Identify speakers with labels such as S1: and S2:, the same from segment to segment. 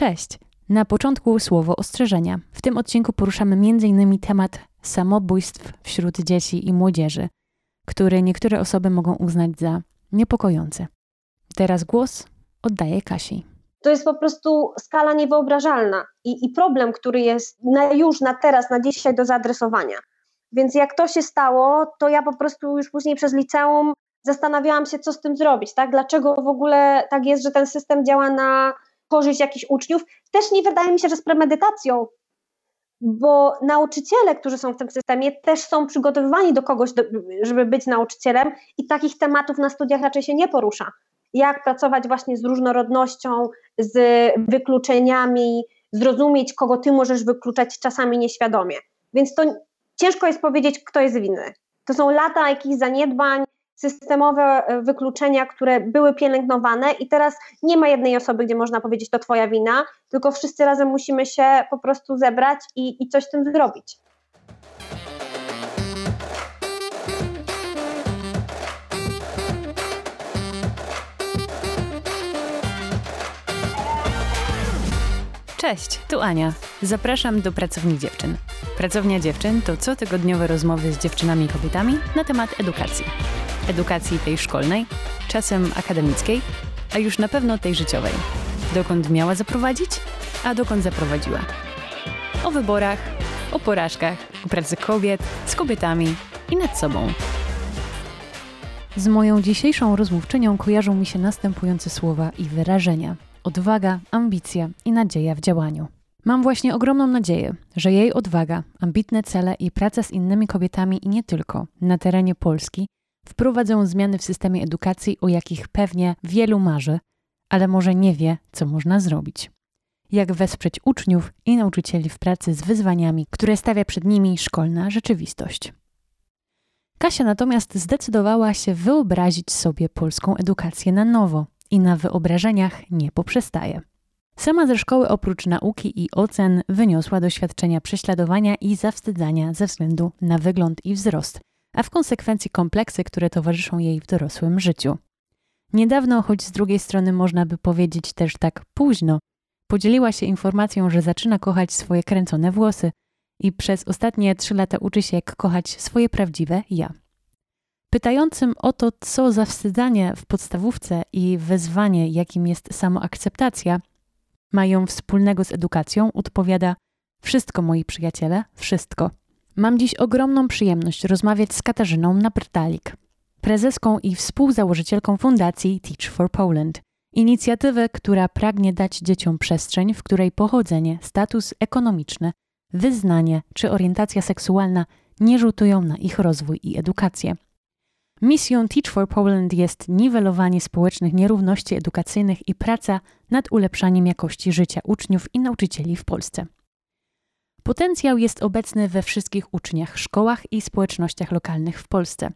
S1: Cześć! Na początku słowo ostrzeżenia. W tym odcinku poruszamy m.in. temat samobójstw wśród dzieci i młodzieży, który niektóre osoby mogą uznać za niepokojący. Teraz głos oddaję Kasi.
S2: To jest po prostu skala niewyobrażalna i, i problem, który jest na już, na teraz, na dzisiaj do zaadresowania. Więc jak to się stało, to ja po prostu już później przez liceum zastanawiałam się, co z tym zrobić, tak? Dlaczego w ogóle tak jest, że ten system działa na korzyść jakichś uczniów? Też nie wydaje mi się, że z premedytacją, bo nauczyciele, którzy są w tym systemie, też są przygotowywani do kogoś, żeby być nauczycielem i takich tematów na studiach raczej się nie porusza. Jak pracować właśnie z różnorodnością, z wykluczeniami, zrozumieć, kogo ty możesz wykluczać czasami nieświadomie. Więc to ciężko jest powiedzieć, kto jest winny. To są lata jakichś zaniedbań, systemowe e, wykluczenia, które były pielęgnowane i teraz nie ma jednej osoby, gdzie można powiedzieć to twoja wina, tylko wszyscy razem musimy się po prostu zebrać i, i coś z tym zrobić.
S1: Cześć, tu Ania. Zapraszam do Pracowni Dziewczyn. Pracownia Dziewczyn to cotygodniowe rozmowy z dziewczynami i kobietami na temat edukacji. Edukacji tej szkolnej, czasem akademickiej, a już na pewno tej życiowej. Dokąd miała zaprowadzić, a dokąd zaprowadziła. O wyborach, o porażkach, o pracy kobiet, z kobietami i nad sobą. Z moją dzisiejszą rozmówczynią kojarzą mi się następujące słowa i wyrażenia – odwaga, ambicja i nadzieja w działaniu. Mam właśnie ogromną nadzieję, że jej odwaga, ambitne cele i praca z innymi kobietami i nie tylko na terenie Polski wprowadzą zmiany w systemie edukacji, o jakich pewnie wielu marzy, ale może nie wie, co można zrobić. Jak wesprzeć uczniów i nauczycieli w pracy z wyzwaniami, które stawia przed nimi szkolna rzeczywistość. Kasia natomiast zdecydowała się wyobrazić sobie polską edukację na nowo, i na wyobrażeniach nie poprzestaje. Sama ze szkoły oprócz nauki i ocen wyniosła doświadczenia prześladowania i zawstydzania ze względu na wygląd i wzrost, a w konsekwencji kompleksy, które towarzyszą jej w dorosłym życiu. Niedawno, choć z drugiej strony można by powiedzieć też tak późno, podzieliła się informacją, że zaczyna kochać swoje kręcone włosy i przez ostatnie trzy lata uczy się, jak kochać swoje prawdziwe ja. Pytającym o to, co zawstydzanie w podstawówce i wezwanie, jakim jest samoakceptacja, mają wspólnego z edukacją, odpowiada: Wszystko, moi przyjaciele, wszystko. Mam dziś ogromną przyjemność rozmawiać z Katarzyną Naprtalik, prezeską i współzałożycielką fundacji Teach for Poland. Inicjatywy, która pragnie dać dzieciom przestrzeń, w której pochodzenie, status ekonomiczny, wyznanie czy orientacja seksualna nie rzutują na ich rozwój i edukację. Misją Teach for Poland jest niwelowanie społecznych nierówności edukacyjnych i praca nad ulepszaniem jakości życia uczniów i nauczycieli w Polsce. Potencjał jest obecny we wszystkich uczniach, szkołach i społecznościach lokalnych w Polsce.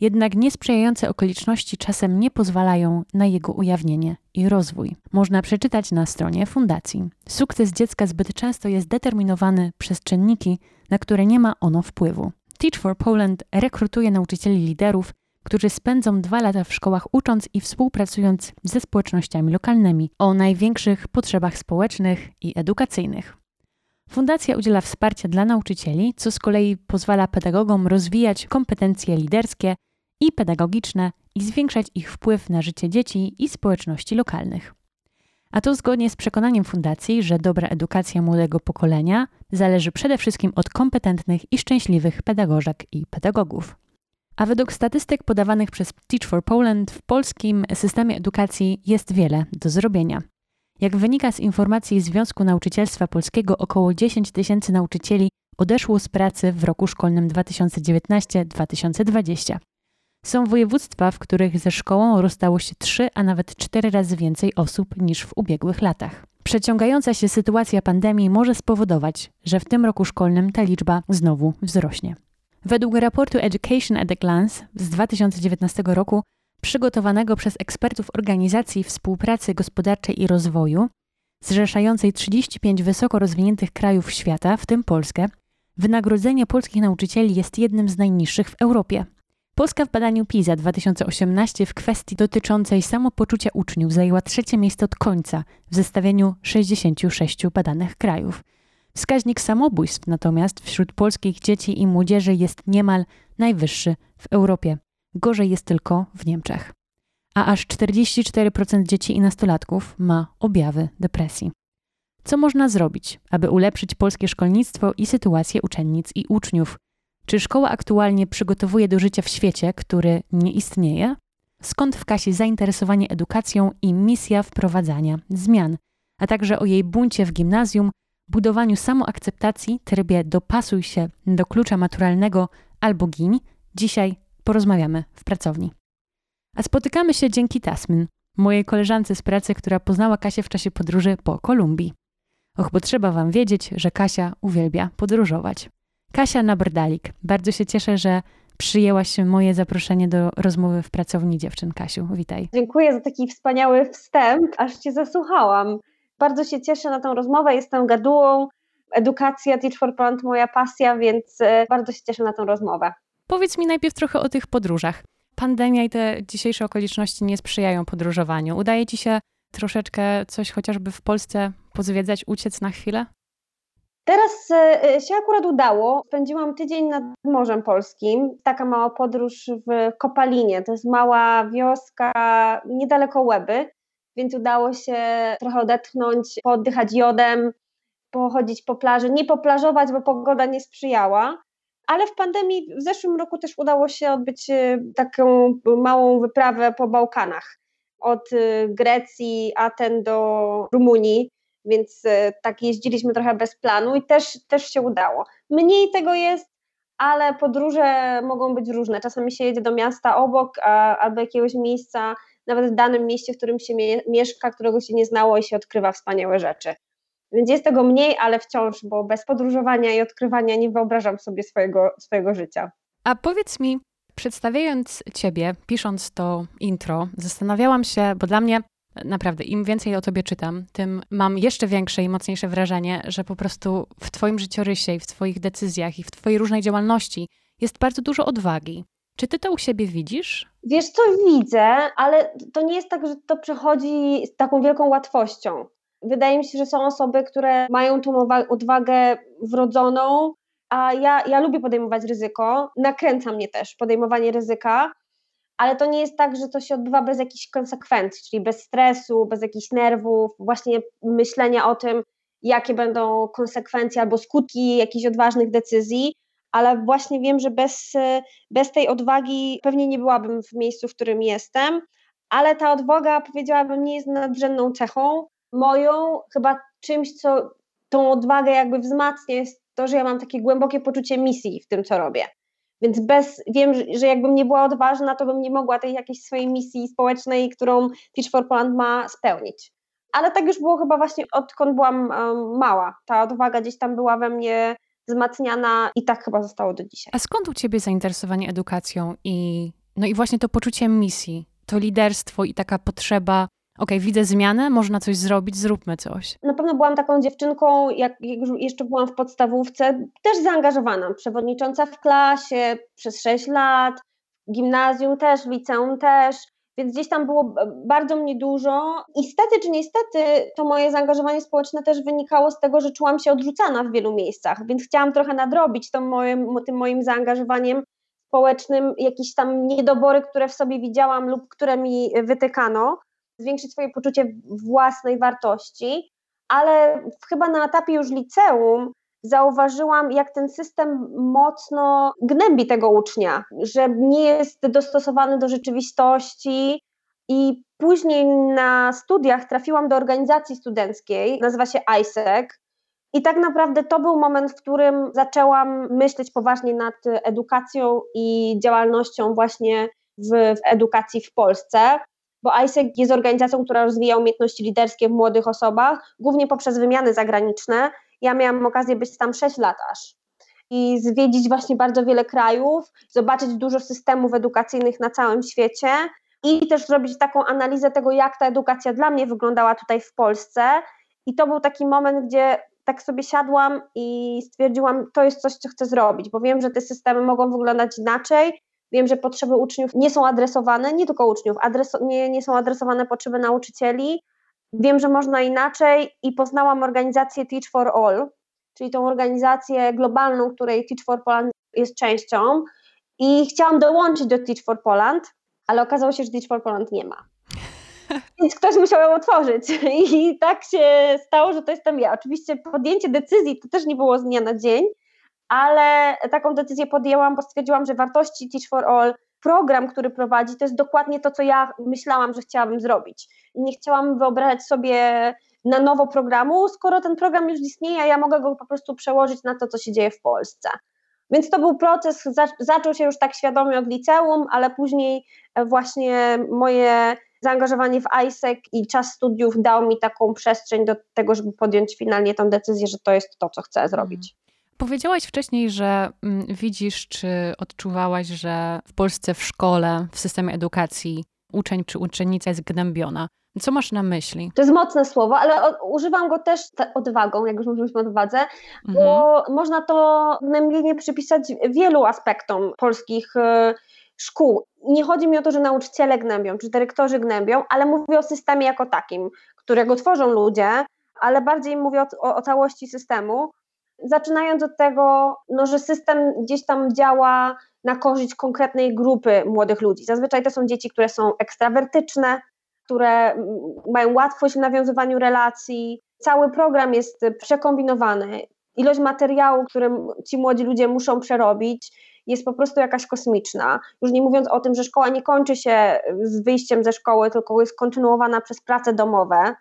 S1: Jednak niesprzyjające okoliczności czasem nie pozwalają na jego ujawnienie i rozwój. Można przeczytać na stronie fundacji. Sukces dziecka zbyt często jest determinowany przez czynniki, na które nie ma ono wpływu. Teach for Poland rekrutuje nauczycieli liderów, którzy spędzą dwa lata w szkołach ucząc i współpracując ze społecznościami lokalnymi o największych potrzebach społecznych i edukacyjnych. Fundacja udziela wsparcia dla nauczycieli, co z kolei pozwala pedagogom rozwijać kompetencje liderskie i pedagogiczne i zwiększać ich wpływ na życie dzieci i społeczności lokalnych. A to zgodnie z przekonaniem fundacji, że dobra edukacja młodego pokolenia zależy przede wszystkim od kompetentnych i szczęśliwych pedagożek i pedagogów. A według statystyk podawanych przez Teach for Poland w polskim systemie edukacji jest wiele do zrobienia. Jak wynika z informacji Związku Nauczycielstwa Polskiego, około 10 tysięcy nauczycieli odeszło z pracy w roku szkolnym 2019-2020. Są województwa, w których ze szkołą rozstało się trzy, a nawet cztery razy więcej osób niż w ubiegłych latach. Przeciągająca się sytuacja pandemii może spowodować, że w tym roku szkolnym ta liczba znowu wzrośnie. Według raportu Education at a Glance z 2019 roku, przygotowanego przez ekspertów Organizacji Współpracy Gospodarczej i Rozwoju, zrzeszającej 35 wysoko rozwiniętych krajów świata, w tym Polskę, wynagrodzenie polskich nauczycieli jest jednym z najniższych w Europie. Polska w badaniu PISA 2018 w kwestii dotyczącej samopoczucia uczniów zajęła trzecie miejsce od końca w zestawieniu 66 badanych krajów. Wskaźnik samobójstw natomiast wśród polskich dzieci i młodzieży jest niemal najwyższy w Europie. Gorzej jest tylko w Niemczech. A aż 44% dzieci i nastolatków ma objawy depresji. Co można zrobić, aby ulepszyć polskie szkolnictwo i sytuację uczennic i uczniów? Czy szkoła aktualnie przygotowuje do życia w świecie, który nie istnieje? Skąd w Kasi zainteresowanie edukacją i misja wprowadzania zmian, a także o jej buncie w gimnazjum, budowaniu samoakceptacji, trybie dopasuj się do klucza maturalnego albo gin, dzisiaj porozmawiamy w pracowni. A spotykamy się dzięki Tasmin, mojej koleżance z pracy, która poznała Kasię w czasie podróży po Kolumbii. Och, bo trzeba wam wiedzieć, że Kasia uwielbia podróżować. Kasia Nabrdalik, bardzo się cieszę, że przyjęłaś moje zaproszenie do rozmowy w pracowni dziewczyn. Kasiu, witaj.
S2: Dziękuję za taki wspaniały wstęp, aż cię zasłuchałam. Bardzo się cieszę na tę rozmowę, jestem gadułą, edukacja Teach for Plant moja pasja, więc e, bardzo się cieszę na tę rozmowę.
S1: Powiedz mi najpierw trochę o tych podróżach. Pandemia i te dzisiejsze okoliczności nie sprzyjają podróżowaniu. Udaje ci się troszeczkę coś chociażby w Polsce pozwiedzać, uciec na chwilę?
S2: Teraz e, się akurat udało. Spędziłam tydzień nad Morzem Polskim. Taka mała podróż w Kopalinie. To jest mała wioska niedaleko Łeby, więc udało się trochę odetchnąć, pooddychać jodem, pochodzić po plaży. Nie poplażować, bo pogoda nie sprzyjała. Ale w pandemii w zeszłym roku też udało się odbyć e, taką małą wyprawę po Bałkanach. Od e, Grecji, Aten do Rumunii więc e, tak jeździliśmy trochę bez planu i też, też się udało. Mniej tego jest, ale podróże mogą być różne. Czasami się jedzie do miasta obok a, albo jakiegoś miejsca, nawet w danym mieście, w którym się mie mieszka, którego się nie znało i się odkrywa wspaniałe rzeczy. Więc jest tego mniej, ale wciąż, bo bez podróżowania i odkrywania nie wyobrażam sobie swojego, swojego życia.
S1: A powiedz mi, przedstawiając Ciebie, pisząc to intro, zastanawiałam się, bo dla mnie Naprawdę, im więcej o tobie czytam, tym mam jeszcze większe i mocniejsze wrażenie, że po prostu w twoim życiorysie i w twoich decyzjach i w twojej różnej działalności jest bardzo dużo odwagi. Czy ty to u siebie widzisz?
S2: Wiesz co, widzę, ale to nie jest tak, że to przychodzi z taką wielką łatwością. Wydaje mi się, że są osoby, które mają tą odwagę wrodzoną, a ja, ja lubię podejmować ryzyko. Nakręca mnie też podejmowanie ryzyka, ale to nie jest tak, że to się odbywa bez jakichś konsekwencji, czyli bez stresu, bez jakichś nerwów, właśnie myślenia o tym, jakie będą konsekwencje albo skutki jakichś odważnych decyzji, ale właśnie wiem, że bez, bez tej odwagi pewnie nie byłabym w miejscu, w którym jestem, ale ta odwaga, powiedziałabym, nie jest nadrzędną cechą moją, chyba czymś, co tą odwagę jakby wzmacnia, jest to, że ja mam takie głębokie poczucie misji w tym, co robię. Więc bez, wiem, że jakbym nie była odważna, to bym nie mogła tej jakiejś swojej misji społecznej, którą Teach for Poland ma spełnić. Ale tak już było chyba właśnie odkąd byłam mała. Ta odwaga gdzieś tam była we mnie wzmacniana i tak chyba zostało do dzisiaj.
S1: A skąd u Ciebie zainteresowanie edukacją i, no i właśnie to poczucie misji, to liderstwo i taka potrzeba okay, widzę zmianę, można coś zrobić, zróbmy coś.
S2: Na pewno byłam taką dziewczynką, jak, jak jeszcze byłam w podstawówce, też zaangażowana, przewodnicząca w klasie przez 6 lat, gimnazjum też, liceum też, więc gdzieś tam było bardzo mnie dużo. I stety czy niestety, to moje zaangażowanie społeczne też wynikało z tego, że czułam się odrzucana w wielu miejscach, więc chciałam trochę nadrobić to moim, tym moim zaangażowaniem społecznym jakieś tam niedobory, które w sobie widziałam lub które mi wytykano zwiększyć swoje poczucie własnej wartości, ale chyba na etapie już liceum zauważyłam, jak ten system mocno gnębi tego ucznia, że nie jest dostosowany do rzeczywistości. I później na studiach trafiłam do organizacji studenckiej, nazywa się ISEC. I tak naprawdę to był moment, w którym zaczęłam myśleć poważnie nad edukacją i działalnością właśnie w, w edukacji w Polsce bo ISEC jest organizacją, która rozwija umiejętności liderskie w młodych osobach, głównie poprzez wymiany zagraniczne. Ja miałam okazję być tam 6 lat aż i zwiedzić właśnie bardzo wiele krajów, zobaczyć dużo systemów edukacyjnych na całym świecie i też zrobić taką analizę tego, jak ta edukacja dla mnie wyglądała tutaj w Polsce. I to był taki moment, gdzie tak sobie siadłam i stwierdziłam, to jest coś, co chcę zrobić, bo wiem, że te systemy mogą wyglądać inaczej, Wiem, że potrzeby uczniów nie są adresowane, nie tylko uczniów, adreso, nie, nie są adresowane potrzeby nauczycieli. Wiem, że można inaczej i poznałam organizację Teach for All, czyli tą organizację globalną, której Teach for Poland jest częścią. I chciałam dołączyć do Teach for Poland, ale okazało się, że Teach for Poland nie ma. Więc ktoś musiał ją otworzyć. I tak się stało, że to jestem ja. Oczywiście podjęcie decyzji to też nie było z dnia na dzień, ale taką decyzję podjęłam, bo stwierdziłam, że wartości Teach for All, program, który prowadzi, to jest dokładnie to, co ja myślałam, że chciałabym zrobić. Nie chciałam wyobrażać sobie na nowo programu, skoro ten program już istnieje, a ja mogę go po prostu przełożyć na to, co się dzieje w Polsce. Więc to był proces, zaczął się już tak świadomie od liceum, ale później e, właśnie moje zaangażowanie w ISEC i czas studiów dał mi taką przestrzeń do tego, żeby podjąć finalnie tę decyzję, że to jest to, co chcę zrobić.
S1: Powiedziałaś wcześniej, że mm, widzisz, czy odczuwałaś, że w Polsce w szkole, w systemie edukacji uczeń czy uczennica jest gnębiona. Co masz na myśli?
S2: To jest mocne słowo, ale używam go też odwagą, jak już mówiliśmy o odwadze, mhm. bo można to gnębienie przypisać wielu aspektom polskich y, szkół. Nie chodzi mi o to, że nauczyciele gnębią, czy dyrektorzy gnębią, ale mówię o systemie jako takim, którego tworzą ludzie, ale bardziej mówię o, o, o całości systemu. Zaczynając od tego, no, że system gdzieś tam działa na korzyść konkretnej grupy młodych ludzi. Zazwyczaj to są dzieci, które są ekstrawertyczne, które mają łatwość w nawiązywaniu relacji. Cały program jest przekombinowany. Ilość materiału, które ci młodzi ludzie muszą przerobić, jest po prostu jakaś kosmiczna. Już nie mówiąc o tym, że szkoła nie kończy się z wyjściem ze szkoły, tylko jest kontynuowana przez prace domowe.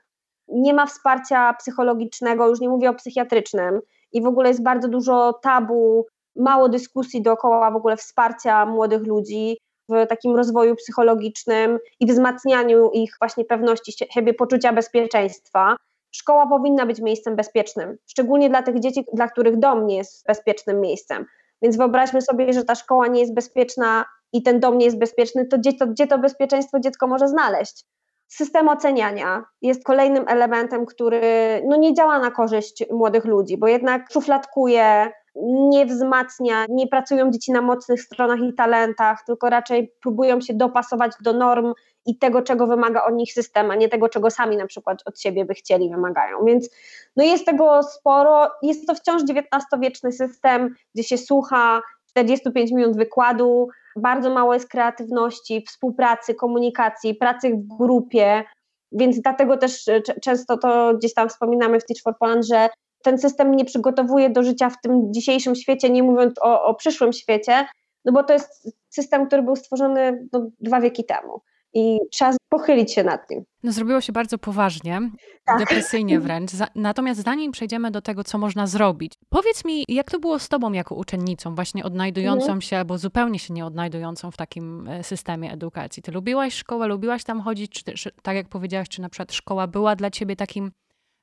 S2: Nie ma wsparcia psychologicznego, już nie mówię o psychiatrycznym, i w ogóle jest bardzo dużo tabu, mało dyskusji dookoła w ogóle wsparcia młodych ludzi w takim rozwoju psychologicznym i wzmacnianiu ich właśnie pewności siebie, poczucia bezpieczeństwa. Szkoła powinna być miejscem bezpiecznym, szczególnie dla tych dzieci, dla których dom nie jest bezpiecznym miejscem. Więc wyobraźmy sobie, że ta szkoła nie jest bezpieczna i ten dom nie jest bezpieczny, to gdzie to, gdzie to bezpieczeństwo dziecko może znaleźć? System oceniania jest kolejnym elementem, który no nie działa na korzyść młodych ludzi, bo jednak szufladkuje, nie wzmacnia, nie pracują dzieci na mocnych stronach i talentach, tylko raczej próbują się dopasować do norm i tego, czego wymaga od nich system, a nie tego, czego sami na przykład od siebie by chcieli, wymagają. Więc no jest tego sporo. Jest to wciąż XIX-wieczny system, gdzie się słucha 45 minut wykładu, bardzo mało jest kreatywności, współpracy, komunikacji, pracy w grupie, więc dlatego też często to gdzieś tam wspominamy w Teach for Poland, że ten system nie przygotowuje do życia w tym dzisiejszym świecie, nie mówiąc o, o przyszłym świecie, no bo to jest system, który był stworzony no, dwa wieki temu i trzeba pochylić się nad tym.
S1: No, zrobiło się bardzo poważnie, tak. depresyjnie wręcz. Natomiast zanim przejdziemy do tego, co można zrobić, powiedz mi, jak to było z tobą jako uczennicą, właśnie odnajdującą mhm. się, albo zupełnie się nie odnajdującą w takim e, systemie edukacji? Ty lubiłaś szkołę, lubiłaś tam chodzić, czy, czy tak jak powiedziałaś, czy na przykład szkoła była dla ciebie takim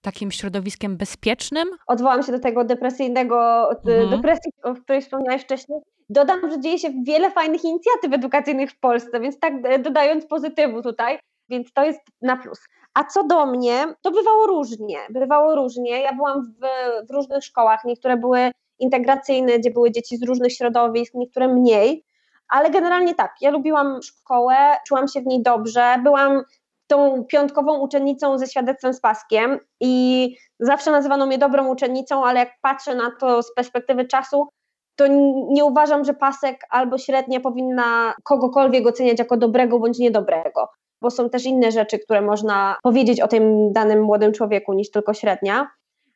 S1: takim środowiskiem bezpiecznym?
S2: Odwołam się do tego depresyjnego, mhm. depresji, o której wspomniałeś wcześniej. Dodam, że dzieje się wiele fajnych inicjatyw edukacyjnych w Polsce, więc tak e, dodając pozytywu tutaj, więc to jest na plus. A co do mnie, to bywało różnie, bywało różnie. Ja byłam w, w różnych szkołach, niektóre były integracyjne, gdzie były dzieci z różnych środowisk, niektóre mniej, ale generalnie tak, ja lubiłam szkołę, czułam się w niej dobrze, byłam tą piątkową uczennicą ze świadectwem z paskiem i zawsze nazywano mnie dobrą uczennicą, ale jak patrzę na to z perspektywy czasu, to nie uważam, że pasek albo średnia powinna kogokolwiek oceniać jako dobrego bądź niedobrego, bo są też inne rzeczy, które można powiedzieć o tym danym młodym człowieku niż tylko średnia.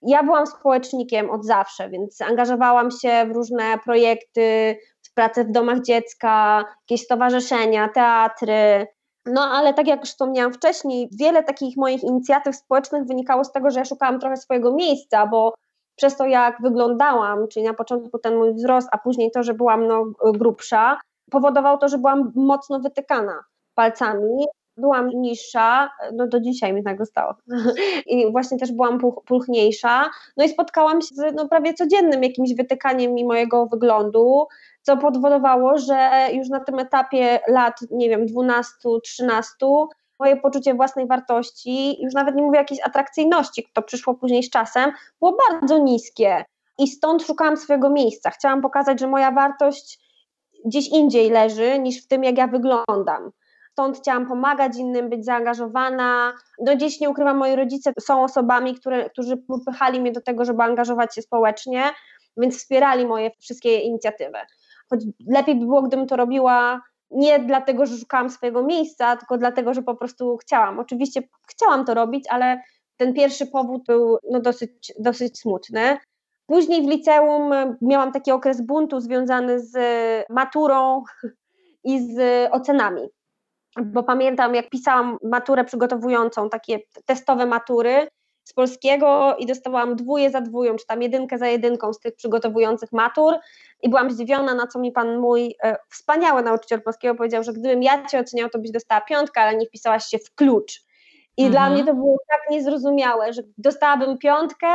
S2: Ja byłam społecznikiem od zawsze, więc angażowałam się w różne projekty, w pracę w domach dziecka, jakieś stowarzyszenia, teatry, no ale tak jak już wspomniałam wcześniej, wiele takich moich inicjatyw społecznych wynikało z tego, że ja szukałam trochę swojego miejsca, bo przez to jak wyglądałam, czyli na początku ten mój wzrost, a później to, że byłam no, grubsza, powodowało to, że byłam mocno wytykana palcami. Byłam niższa, no do dzisiaj mi tak zostało. I właśnie też byłam pulchniejsza. No i spotkałam się z no, prawie codziennym jakimś wytykaniem mi mojego wyglądu, co powodowało, że już na tym etapie lat, nie wiem, 12-13, moje poczucie własnej wartości, już nawet nie mówię jakiejś atrakcyjności, to przyszło później z czasem, było bardzo niskie. I stąd szukałam swojego miejsca. Chciałam pokazać, że moja wartość gdzieś indziej leży niż w tym, jak ja wyglądam. Stąd chciałam pomagać innym, być zaangażowana. Do dziś nie ukrywam, moi rodzice są osobami, które, którzy popychali mnie do tego, żeby angażować się społecznie, więc wspierali moje wszystkie inicjatywy. Choć lepiej by było, gdybym to robiła nie dlatego, że szukałam swojego miejsca, tylko dlatego, że po prostu chciałam. Oczywiście chciałam to robić, ale ten pierwszy powód był no, dosyć, dosyć smutny. Później w liceum miałam taki okres buntu związany z maturą i z ocenami. Bo pamiętam, jak pisałam maturę przygotowującą, takie testowe matury z polskiego i dostawałam dwóje za dwóją, czy tam jedynkę za jedynką z tych przygotowujących matur i byłam zdziwiona, na co mi pan mój e, wspaniały nauczyciel polskiego powiedział, że gdybym ja cię oceniał, to byś dostała piątkę, ale nie wpisałaś się w klucz. I mhm. dla mnie to było tak niezrozumiałe, że dostałabym piątkę,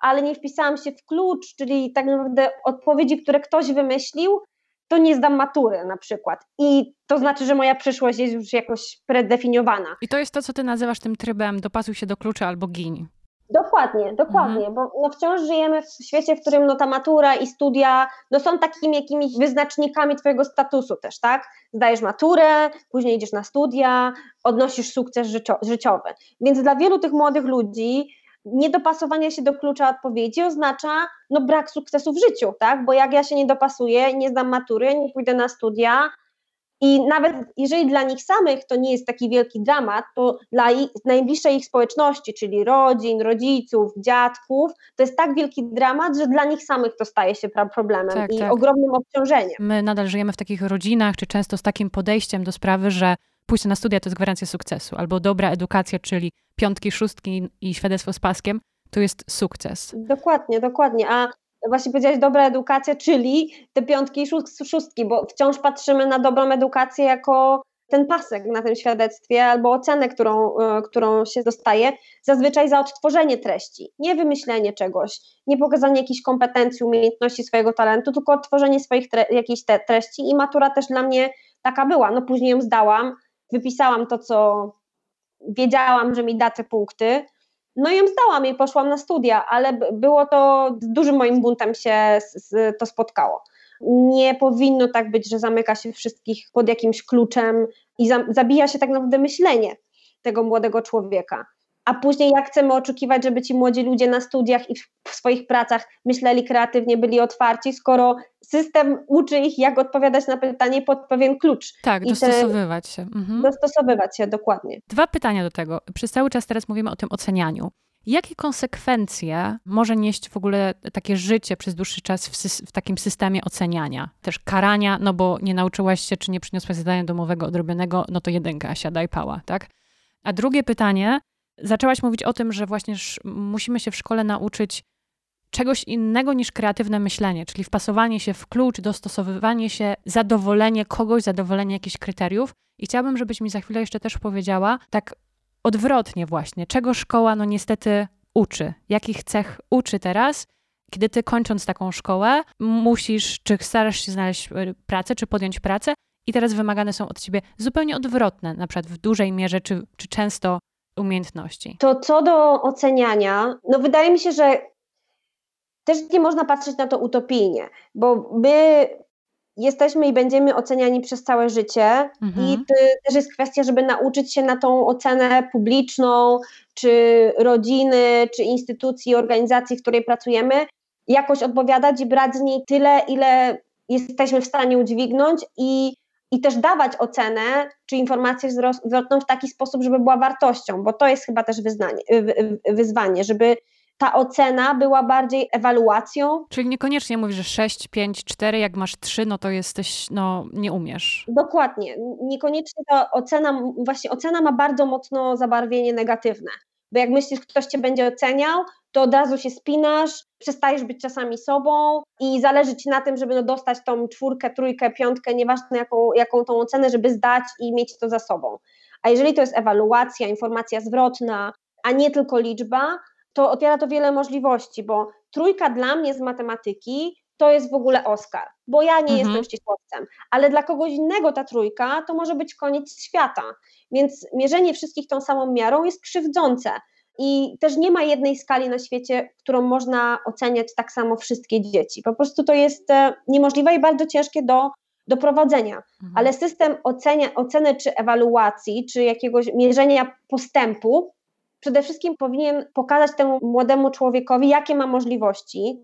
S2: ale nie wpisałam się w klucz, czyli tak naprawdę odpowiedzi, które ktoś wymyślił, to nie zdam matury na przykład. I to znaczy, że moja przyszłość jest już jakoś predefiniowana.
S1: I to jest to, co ty nazywasz tym trybem dopasuj się do klucza albo gin.
S2: Dokładnie, dokładnie, mhm. bo no wciąż żyjemy w świecie, w którym no ta matura i studia no są takimi jakimiś wyznacznikami twojego statusu też, tak? Zdajesz maturę, później idziesz na studia, odnosisz sukces życiowy. Więc dla wielu tych młodych ludzi niedopasowanie się do klucza odpowiedzi oznacza no, brak sukcesu w życiu, tak? Bo jak ja się nie dopasuję, nie zdam matury, nie pójdę na studia, i nawet jeżeli dla nich samych to nie jest taki wielki dramat, to dla ich, najbliższej ich społeczności, czyli rodzin, rodziców, dziadków, to jest tak wielki dramat, że dla nich samych to staje się problemem tak, i tak. ogromnym obciążeniem.
S1: My nadal żyjemy w takich rodzinach, czy często z takim podejściem do sprawy, że pójście na studia to jest gwarancja sukcesu, albo dobra edukacja, czyli piątki, szóstki i świadectwo z paskiem, to jest sukces.
S2: Dokładnie, dokładnie. A właśnie powiedziałeś dobra edukacja, czyli te piątki i szóstki, bo wciąż patrzymy na dobrą edukację jako ten pasek na tym świadectwie albo ocenę, którą, e, którą się dostaje, zazwyczaj za odtworzenie treści, nie wymyślenie czegoś, nie pokazanie jakichś kompetencji, umiejętności swojego talentu, tylko odtworzenie swoich tre te treści i matura też dla mnie taka była. No później ją zdałam, wypisałam to, co wiedziałam, że mi da te punkty, no i ją zdałam i poszłam na studia, ale było to, z dużym moim buntem się to spotkało. Nie powinno tak być, że zamyka się wszystkich pod jakimś kluczem i zabija się tak naprawdę myślenie tego młodego człowieka a później jak chcemy oczekiwać, żeby ci młodzi ludzie na studiach i w swoich pracach myśleli kreatywnie, byli otwarci, skoro system uczy ich, jak odpowiadać na pytanie pod pewien klucz.
S1: Tak, I dostosowywać te, się. Mhm.
S2: Dostosowywać się, dokładnie.
S1: Dwa pytania do tego. Przez cały czas teraz mówimy o tym ocenianiu. Jakie konsekwencje może nieść w ogóle takie życie przez dłuższy czas w, w, takim systemie oceniania? Też karania, no bo nie nauczyłaś się, czy nie przyniosłaś zadania domowego odrobionego, no to jedynka, siadaj pała, tak? A drugie pytanie, zaczęłaś mówić o tym, że właśnie musimy się w szkole nauczyć czegoś innego niż kreatywne myślenie, czyli wpasowanie się w klucz, dostosowywanie się, zadowolenie kogoś, zadowolenie jakichś kryteriów. I chciałabym, żebyś mi za chwilę jeszcze też powiedziała, tak odwrotnie właśnie, czego szkoła no niestety uczy, jakich cech uczy teraz, kiedy ty kończąc taką szkołę musisz, czy starasz się znaleźć e, pracę, czy podjąć pracę i teraz wymagane są od ciebie zupełnie odwrotne, na przykład w dużej mierze, czy, czy często umiejętności.
S2: To co do oceniania, no wydaje mi się, że też nie można patrzeć na to utopijnie, bo my jesteśmy i będziemy oceniani przez całe życie mhm. i to też jest kwestia, żeby nauczyć się na tą ocenę publiczną, czy rodziny, czy instytucji, organizacji, w której pracujemy, jakoś odpowiadać i brać z niej tyle, ile jesteśmy w stanie udźwignąć i i też dawać ocenę czy informację zwrotną w taki sposób, żeby była wartością, bo to jest chyba też wyznanie, wyzwanie, żeby ta ocena była bardziej ewaluacją.
S1: Czyli niekoniecznie mówisz, że 6, 5, 4, jak masz 3, no to jesteś, no nie umiesz.
S2: Dokładnie. Niekoniecznie ta ocena, właśnie ocena ma bardzo mocno zabarwienie negatywne. Bo jak myślisz, ktoś cię będzie oceniał, to od razu się spinasz, przestajesz być czasami sobą i zależy ci na tym, żeby no dostać tą czwórkę, trójkę, piątkę, nieważne jaką, jaką tą ocenę, żeby zdać i mieć to za sobą. A jeżeli to jest ewaluacja, informacja zwrotna, a nie tylko liczba, to otwiera to wiele możliwości, bo trójka dla mnie z matematyki to jest w ogóle Oscar, bo ja nie mhm. jestem ścisłowcem, ale dla kogoś innego ta trójka to może być koniec świata. Więc mierzenie wszystkich tą samą miarą jest krzywdzące. I też nie ma jednej skali na świecie, którą można oceniać tak samo wszystkie dzieci. Po prostu to jest e, niemożliwe i bardzo ciężkie do do prowadzenia, mhm. ale system ocenia, oceny czy ewaluacji, czy jakiegoś mierzenia postępu przede wszystkim powinien pokazać temu młodemu człowiekowi, jakie ma możliwości,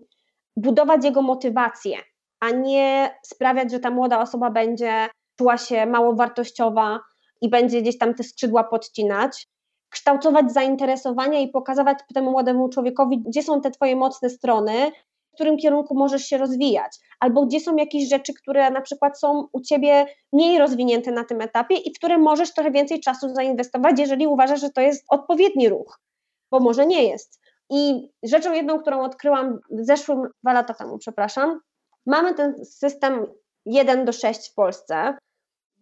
S2: budować jego motywację, a nie sprawiać, że ta młoda osoba będzie czuła się mało wartościowa i będzie gdzieś tam te skrzydła podcinać. Kształtować zainteresowania i pokazywać temu młodemu człowiekowi, gdzie są te Twoje mocne strony, w którym kierunku możesz się rozwijać, albo gdzie są jakieś rzeczy, które na przykład są u ciebie mniej rozwinięte na tym etapie i w które możesz trochę więcej czasu zainwestować, jeżeli uważasz, że to jest odpowiedni ruch, bo może nie jest. I rzeczą jedną, którą odkryłam w zeszłym, dwa lata temu, przepraszam, mamy ten system 1 do 6 w Polsce.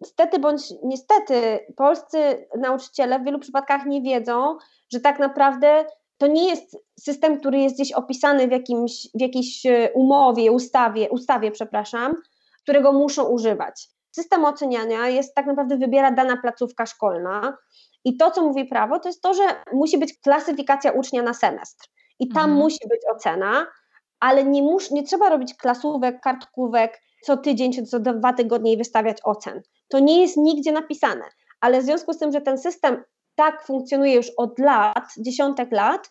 S2: Niestety bądź niestety, polscy nauczyciele w wielu przypadkach nie wiedzą, że tak naprawdę to nie jest system, który jest gdzieś opisany w, jakimś, w jakiejś e, umowie, ustawie, ustawie, przepraszam, którego muszą używać. System oceniania jest tak naprawdę wybiera dana placówka szkolna i to, co mówi prawo, to jest to, że musi być klasyfikacja ucznia na semestr i tam mhm. musi być ocena, ale nie, mus, nie trzeba robić klasówek, kartkówek co tydzień czy co dwa tygodnie i wystawiać ocen. To nie jest nigdzie napisane, ale w związku z tym, że ten system tak funkcjonuje już od lat, dziesiątek lat,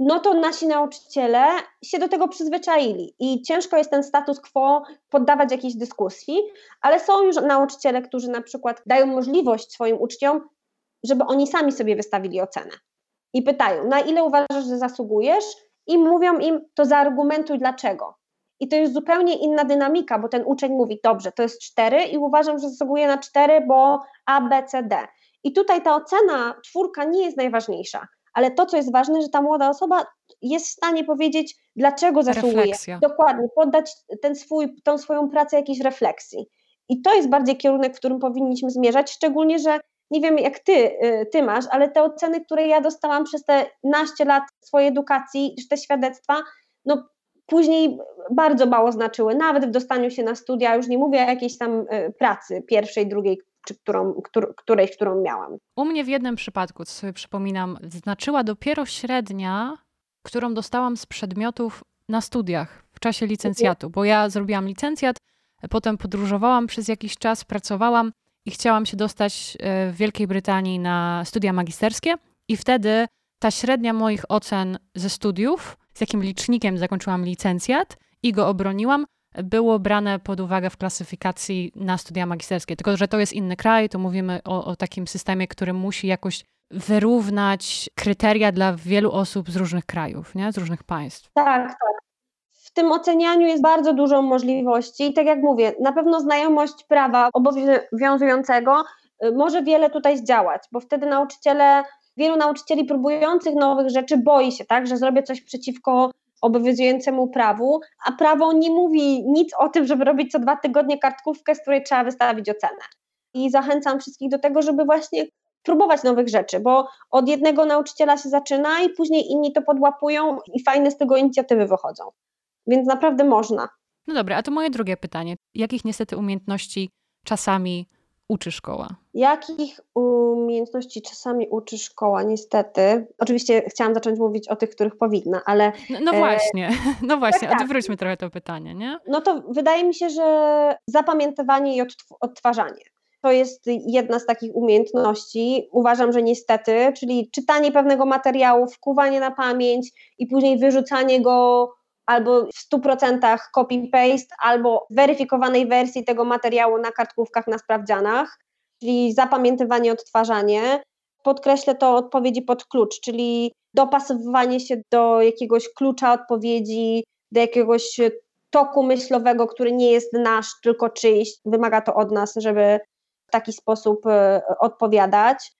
S2: no to nasi nauczyciele się do tego przyzwyczaili. I ciężko jest ten status quo poddawać jakiejś dyskusji, ale są już nauczyciele, którzy na przykład dają możliwość swoim uczniom, żeby oni sami sobie wystawili ocenę. I pytają, na ile uważasz, że zasługujesz? I mówią im, to zaargumentuj dlaczego. I to jest zupełnie inna dynamika, bo ten uczeń mówi, dobrze, to jest cztery i uważam, że zasługuję na cztery, bo A, B, C, D. I tutaj ta ocena czwórka nie jest najważniejsza, ale to, co jest ważne, że ta młoda osoba jest w stanie powiedzieć, dlaczego zasługuje.
S1: Refleksja.
S2: Dokładnie, poddać ten swój, tą swoją pracę jakiejś refleksji. I to jest bardziej kierunek, w którym powinniśmy zmierzać, szczególnie, że nie wiem jak ty, y, ty masz, ale te oceny, które ja dostałam przez te naście lat swojej edukacji, te świadectwa, no później bardzo mało znaczyły, nawet w dostaniu się na studia, już nie mówię o jakiejś tam y, pracy pierwszej, drugiej, czy którą, któr, którejś, którą miałam.
S1: U mnie w jednym przypadku, co sobie przypominam, znaczyła dopiero średnia, którą dostałam z przedmiotów na studiach w czasie licencjatu, bo ja zrobiłam licencjat, potem podróżowałam przez jakiś czas, pracowałam i chciałam się dostać e, w Wielkiej Brytanii na studia magisterskie i wtedy ta średnia moich ocen ze studiów, jakim licznikiem zakończyłam licencjat i go obroniłam, było brane pod uwagę w klasyfikacji na studia magisterskie. Tylko, że to jest inny kraj, to mówimy o, o takim systemie, który musi jakoś wyrównać kryteria dla wielu osób z różnych krajów, nie? z różnych państw.
S2: Tak, tak. W tym ocenianiu jest bardzo dużo możliwości i tak jak mówię, na pewno znajomość prawa obowiązującego y, może wiele tutaj zdziałać, bo wtedy nauczyciele, wielu nauczycieli próbujących nowych rzeczy boi się, tak, że zrobię coś przeciwko obowiązującemu prawu, a prawo nie mówi nic o tym, żeby robić co dwa tygodnie kartkówkę, z której trzeba wystawić ocenę. I zachęcam wszystkich do tego, żeby właśnie próbować nowych rzeczy, bo od jednego nauczyciela się zaczyna i później inni to podłapują i fajne z tego inicjatywy wychodzą. Więc naprawdę można.
S1: No dobra, a to moje drugie pytanie. Jakich niestety umiejętności czasami uczy szkoła?
S2: Jakich umiejętności czasami uczy szkoła, niestety? Oczywiście chciałam zacząć mówić o tych, których powinna, ale...
S1: No, no właśnie, e... no właśnie, tak, odwróćmy trochę to pytanie, nie?
S2: No to wydaje mi się, że zapamiętywanie i odtwarzanie. To jest jedna z takich umiejętności. Uważam, że niestety, czyli czytanie pewnego materiału, wkuwanie na pamięć i później wyrzucanie go albo w 100% copy-paste, albo weryfikowanej wersji tego materiału na kartkówkach na sprawdzianach, czyli zapamiętywanie, odtwarzanie. Podkreślę to odpowiedzi pod klucz, czyli dopasowywanie się do jakiegoś klucza odpowiedzi, do jakiegoś toku myślowego, który nie jest nasz, tylko czyjś. Wymaga to od nas, żeby w taki sposób e, odpowiadać.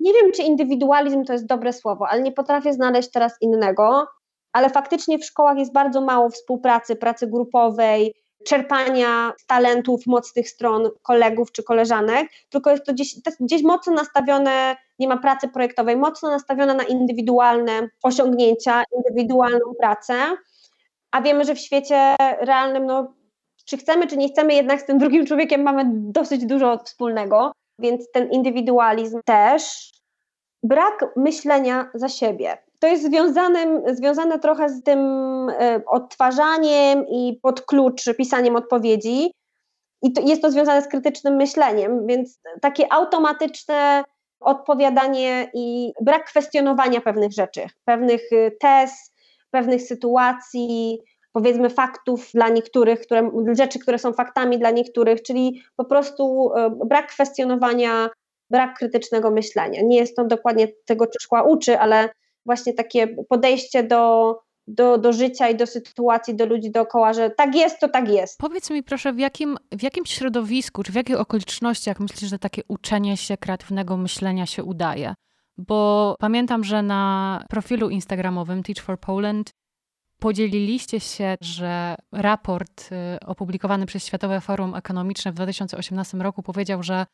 S2: Nie wiem, czy indywidualizm to jest dobre słowo, ale nie potrafię znaleźć teraz innego ale faktycznie w szkołach jest bardzo mało współpracy, pracy grupowej, czerpania talentów, mocnych stron kolegów czy koleżanek, tylko jest to gdzieś, to jest gdzieś mocno nastawione, nie ma pracy projektowej, mocno nastawione na indywidualne osiągnięcia, indywidualną pracę, a wiemy, że w świecie realnym, no, czy chcemy, czy nie chcemy, jednak z tym drugim człowiekiem mamy dosyć dużo wspólnego, więc ten indywidualizm też. Brak myślenia za siebie to jest związane, związane trochę z tym e, odtwarzaniem i pod klucz pisaniem odpowiedzi. I to, jest to związane z krytycznym myśleniem, więc takie automatyczne odpowiadanie i brak kwestionowania pewnych rzeczy, pewnych y, tez, pewnych sytuacji, powiedzmy faktów dla niektórych, które, rzeczy, które są faktami dla niektórych, czyli po prostu y, brak kwestionowania, brak krytycznego myślenia. Nie jest to dokładnie tego, czy szkoła uczy, ale właśnie takie podejście do, do, do życia i do sytuacji, do ludzi dookoła, że tak jest, to tak jest.
S1: Powiedz mi proszę, w jakim, w jakim środowisku, czy w jakich okolicznościach myślisz, że takie uczenie się kreatywnego myślenia się udaje? Bo pamiętam, że na profilu instagramowym Teach for Poland podzieliliście się, że raport y, opublikowany przez Światowe Forum Ekonomiczne w 2018 roku powiedział, że,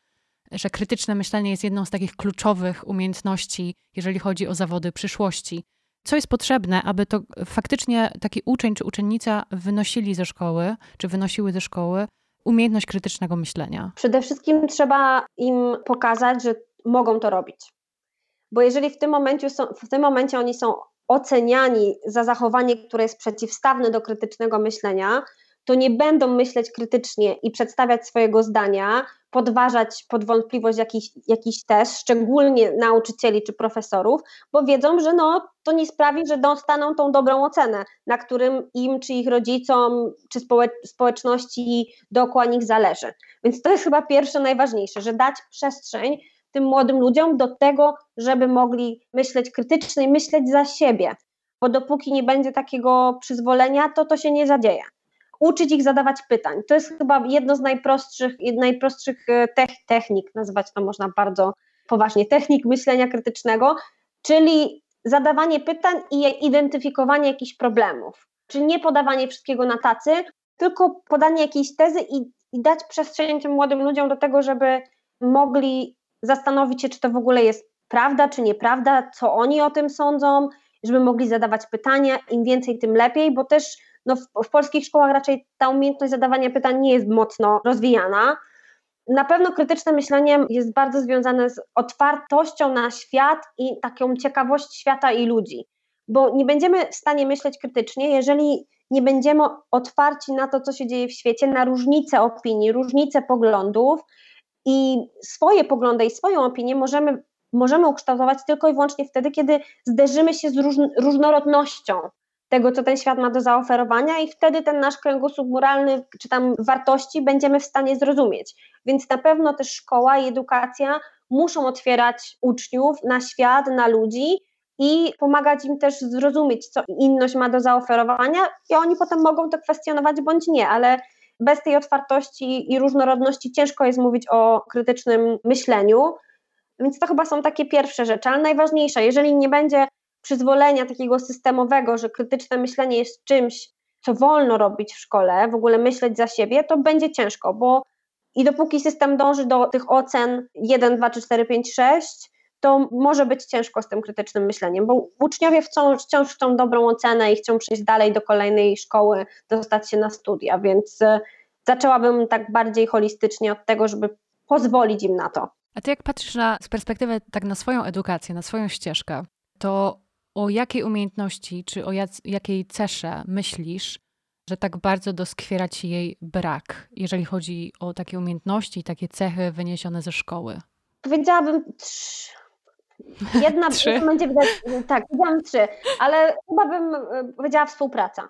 S1: że krytyczne myślenie jest jedną z takich kluczowych umiejętności, jeżeli chodzi o zawody przyszłości co jest potrzebne, aby to faktycznie taki uczeń czy uczennica wynosili ze szkoły, czy wynosiły ze szkoły umiejętność krytycznego myślenia?
S2: Przede wszystkim trzeba im pokazać, że mogą to robić. Bo jeżeli w tym momencie, są, w tym momencie oni są oceniani za zachowanie, które jest przeciwstawne do krytycznego myślenia, to nie będą myśleć krytycznie i przedstawiać swojego zdania, podważać pod wątpliwość jakiś, jakiś test, szczególnie nauczycieli czy profesorów, bo wiedzą, że no, to nie sprawi, że dostaną tą dobrą ocenę, na którym im, czy ich rodzicom, czy społeczności dookoła nich zależy. Więc to jest chyba pierwsze, najważniejsze, że dać przestrzeń tym młodym ludziom do tego, żeby mogli myśleć krytycznie myśleć za siebie, bo dopóki nie będzie takiego przyzwolenia, to to się nie zadzieje uczyć ich zadawać pytań. To jest chyba jedno z najprostszych, najprostszych e, technik, nazywać to można bardzo poważnie, technik myślenia krytycznego, czyli zadawanie pytań i identyfikowanie jakichś problemów. Czyli nie podawanie wszystkiego na tacy, tylko podanie jakiejś tezy i, i dać przestrzeń tym młodym ludziom do tego, żeby mogli zastanowić się, czy to w ogóle jest prawda, czy nieprawda, co oni o tym sądzą, żeby mogli zadawać pytania, im więcej, tym lepiej, bo też no w, w polskich szkołach raczej ta umiejętność zadawania pytań nie jest mocno rozwijana. Na pewno krytyczne myślenie jest bardzo związane z otwartością na świat i taką ciekawość świata i ludzi, bo nie będziemy w stanie myśleć krytycznie, jeżeli nie będziemy otwarci na to, co się dzieje w świecie, na różnice opinii, różnice poglądów i swoje poglądy i swoją opinię możemy, możemy ukształtować tylko i wyłącznie wtedy, kiedy zderzymy się z różnorodnością tego, co ten świat ma do zaoferowania, i wtedy ten nasz kręgosłup moralny czy tam wartości będziemy w stanie zrozumieć. Więc na pewno też szkoła i edukacja muszą otwierać uczniów na świat, na ludzi i pomagać im też zrozumieć, co inność ma do zaoferowania, i oni potem mogą to kwestionować bądź nie, ale bez tej otwartości i różnorodności ciężko jest mówić o krytycznym myśleniu. Więc to chyba są takie pierwsze rzeczy, ale najważniejsze, jeżeli nie będzie przyzwolenia takiego systemowego, że krytyczne myślenie jest czymś, co wolno robić w szkole, w ogóle myśleć za siebie, to będzie ciężko, bo i dopóki system dąży do tych ocen 1, 2, 3, 4, 5, 6, to może być ciężko z tym krytycznym myśleniem, bo uczniowie wciąż, wciąż chcą dobrą ocenę i chcą przejść dalej do kolejnej szkoły, dostać się na studia, więc e, zaczęłabym tak bardziej holistycznie od tego, żeby pozwolić im na to.
S1: A ty jak patrzysz na, z perspektywy tak na swoją edukację, na swoją ścieżkę, to o jakiej umiejętności czy o jakiej cesze myślisz, że tak bardzo doskwiera ci jej brak, jeżeli chodzi o takie umiejętności, takie cechy wyniesione ze szkoły?
S2: Powiedziałabym trzy. Jedna trzy? będzie widać, tak, powiedziałam trzy, ale chyba bym e, powiedziała współpraca.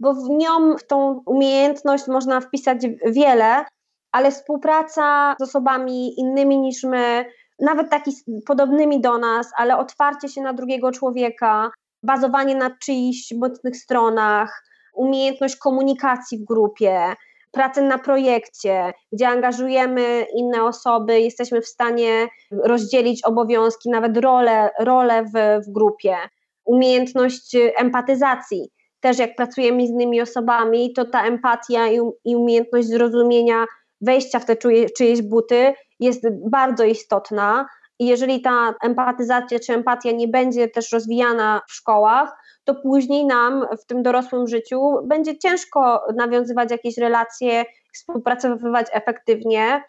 S2: Bo w nią, w tą umiejętność można wpisać wiele, ale współpraca z osobami innymi niż my, nawet takimi podobnymi do nas, ale otwarcie się na drugiego człowieka, bazowanie na czyichś mocnych stronach, umiejętność komunikacji w grupie, pracę na projekcie, gdzie angażujemy inne osoby, jesteśmy w stanie rozdzielić obowiązki, nawet role, role w, w grupie, umiejętność empatyzacji. Też jak pracujemy z innymi osobami, to ta empatia i, i umiejętność zrozumienia, wejścia w te czyjeś buty jest bardzo istotna. I jeżeli ta empatyzacja czy empatia nie będzie też rozwijana w szkołach, to później nam w tym dorosłym życiu będzie ciężko nawiązywać jakieś relacje, współpracowywać efektywnie,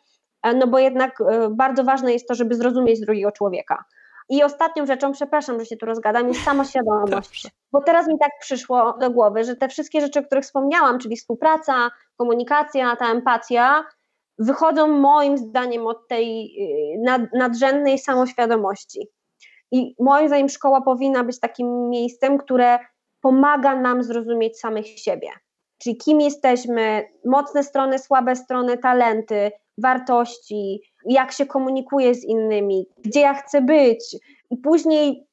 S2: no bo jednak e, bardzo ważne jest to, żeby zrozumieć drugiego człowieka. I ostatnią rzeczą, przepraszam, że się tu rozgadam, jest samoświadomość. Bo teraz mi tak przyszło do głowy, że te wszystkie rzeczy, o których wspomniałam, czyli współpraca, komunikacja, ta empatia, wychodzą moim zdaniem od tej y, nadrzędnej samoświadomości. I moim zdaniem szkoła powinna być takim miejscem, które pomaga nam zrozumieć samych siebie. Czyli kim jesteśmy, mocne strony, słabe strony, talenty, wartości, jak się komunikuję z innymi, gdzie ja chcę być. I później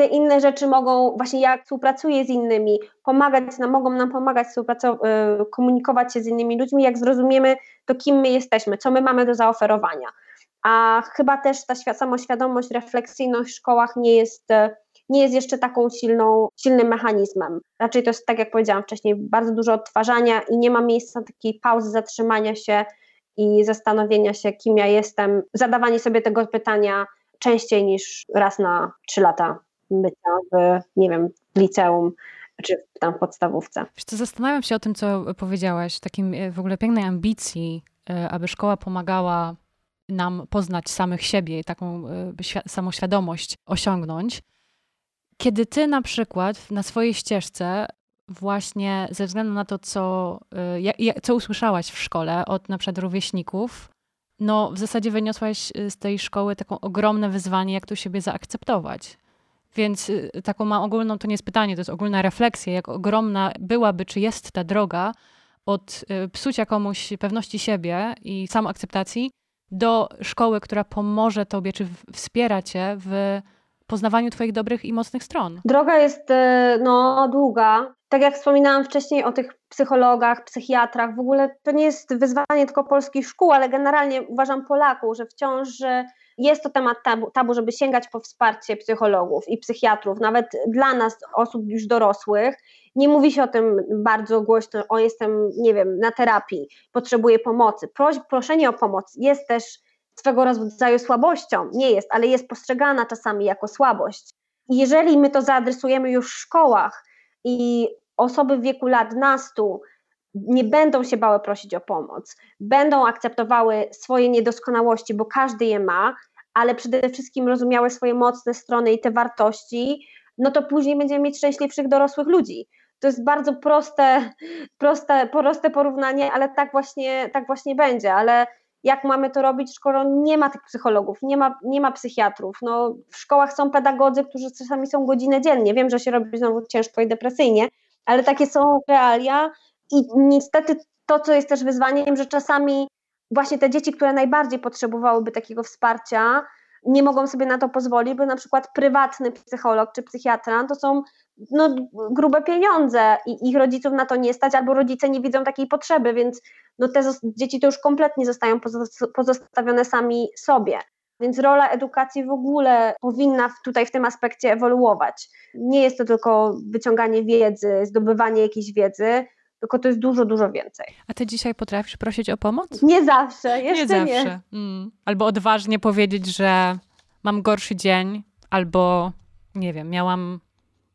S2: te inne rzeczy mogą, właśnie jak współpracuję z innymi, pomagać nam, mogą nam pomagać y, komunikować się z innymi ludźmi, jak zrozumiemy to, kim my jesteśmy, co my mamy do zaoferowania. A chyba też ta samoświadomość, refleksyjność w szkołach nie jest, nie jest jeszcze taką silną, silnym mechanizmem. Raczej to jest, tak jak powiedziałam wcześniej, bardzo dużo odtwarzania i nie ma miejsca takiej pauzy, zatrzymania się i zastanowienia się, kim ja jestem, zadawanie sobie tego pytania częściej niż raz na trzy lata bycia w, nie wiem, w liceum czy tam w podstawówce.
S1: Wiesz co, zastanawiam się o tym, co powiedziałaś, takim e, w ogóle pięknej ambicji, e, aby szkoła pomagała nam poznać samych siebie i taką e, samoświadomość osiągnąć. Kiedy ty na przykład na swojej ścieżce właśnie ze względu na to, co, co usłyszałaś w szkole od na przykład rówieśników, no w zasadzie wyniosłaś z tej szkoły taką ogromne wyzwanie, jak tu siebie zaakceptować. Więc y, taką ma ogólną, to nie jest pytanie, to jest ogólna refleksja, jak ogromna byłaby, czy jest ta droga od y, psucia komuś pewności siebie i samoakceptacji do szkoły, która pomoże tobie, czy wspiera cię w poznawaniu twoich dobrych i mocnych stron.
S2: Droga jest y, no, długa. Tak jak wspominałam wcześniej o tych psychologach, psychiatrach, w ogóle to nie jest wyzwanie tylko polskich szkół, ale generalnie uważam Polaków, że wciąż jest to temat tabu, tabu, żeby sięgać po wsparcie psychologów i psychiatrów, nawet dla nas, osób już dorosłych. Nie mówi się o tym bardzo głośno, o jestem, nie wiem, na terapii, potrzebuję pomocy. Proś, proszenie o pomoc jest też swego rodzaju słabością. Nie jest, ale jest postrzegana czasami jako słabość. Jeżeli my to zaadresujemy już w szkołach i osoby w wieku lat nastu nie będą się bały prosić o pomoc, będą akceptowały swoje niedoskonałości, bo każdy je ma, ale przede wszystkim rozumiały swoje mocne strony i te wartości, no to później będziemy mieć szczęśliwszych dorosłych ludzi. To jest bardzo proste, proste, proste porównanie, ale tak właśnie, tak właśnie będzie. Ale jak mamy to robić, skoro nie ma tych psychologów, nie ma, nie ma psychiatrów. No, w szkołach są pedagodzy, którzy czasami są godzinę dziennie. Wiem, że się robi znowu ciężko i depresyjnie, ale takie są realia i niestety to, co jest też wyzwaniem, że czasami właśnie te dzieci, które najbardziej potrzebowałyby takiego wsparcia, nie mogą sobie na to pozwolić, bo na przykład prywatny psycholog czy psychiatra to są no, grube pieniądze i ich rodziców na to nie stać, albo rodzice nie widzą takiej potrzeby, więc no, te dzieci to już kompletnie zostają pozostawione sami sobie. Więc rola edukacji w ogóle powinna tutaj w tym aspekcie ewoluować. Nie jest to tylko wyciąganie wiedzy, zdobywanie jakiejś wiedzy, tylko to jest dużo, dużo więcej.
S1: A ty dzisiaj potrafisz prosić o pomoc?
S2: Nie zawsze, jeszcze nie. Zawsze.
S1: nie. Mm. Albo odważnie powiedzieć, że mam gorszy dzień, albo nie wiem, miałam,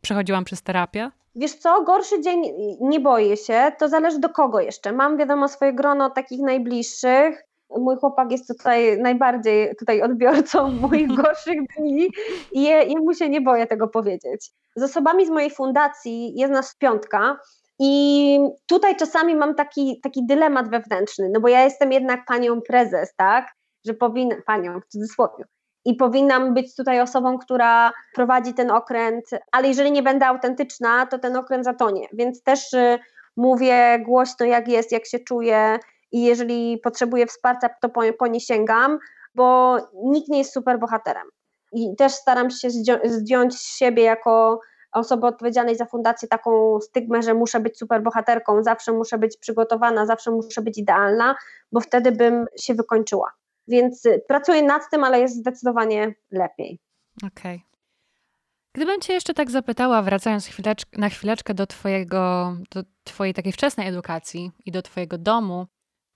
S1: przechodziłam przez terapię.
S2: Wiesz co, gorszy dzień nie boję się, to zależy do kogo jeszcze. Mam wiadomo swoje grono takich najbliższych. Mój chłopak jest tutaj najbardziej tutaj odbiorcą moich gorszych dni i jemu się nie boję tego powiedzieć. Z osobami z mojej fundacji jest nas piątka i tutaj czasami mam taki, taki dylemat wewnętrzny, no bo ja jestem jednak panią prezes, tak? Że powinna, panią w cudzysłowie, i powinnam być tutaj osobą, która prowadzi ten okręt, ale jeżeli nie będę autentyczna, to ten okręt zatonie. Więc też y, mówię głośno, jak jest, jak się czuję i jeżeli potrzebuję wsparcia, to po, po nie sięgam, bo nikt nie jest super bohaterem. I też staram się zdjąć z siebie jako osoby odpowiedzialnej za fundację taką stygmę, że muszę być super bohaterką, zawsze muszę być przygotowana, zawsze muszę być idealna, bo wtedy bym się wykończyła. Więc pracuję nad tym, ale jest zdecydowanie lepiej.
S1: Okej. Okay. Gdybym Cię jeszcze tak zapytała, wracając na chwileczkę do, twojego, do Twojej takiej wczesnej edukacji i do Twojego domu,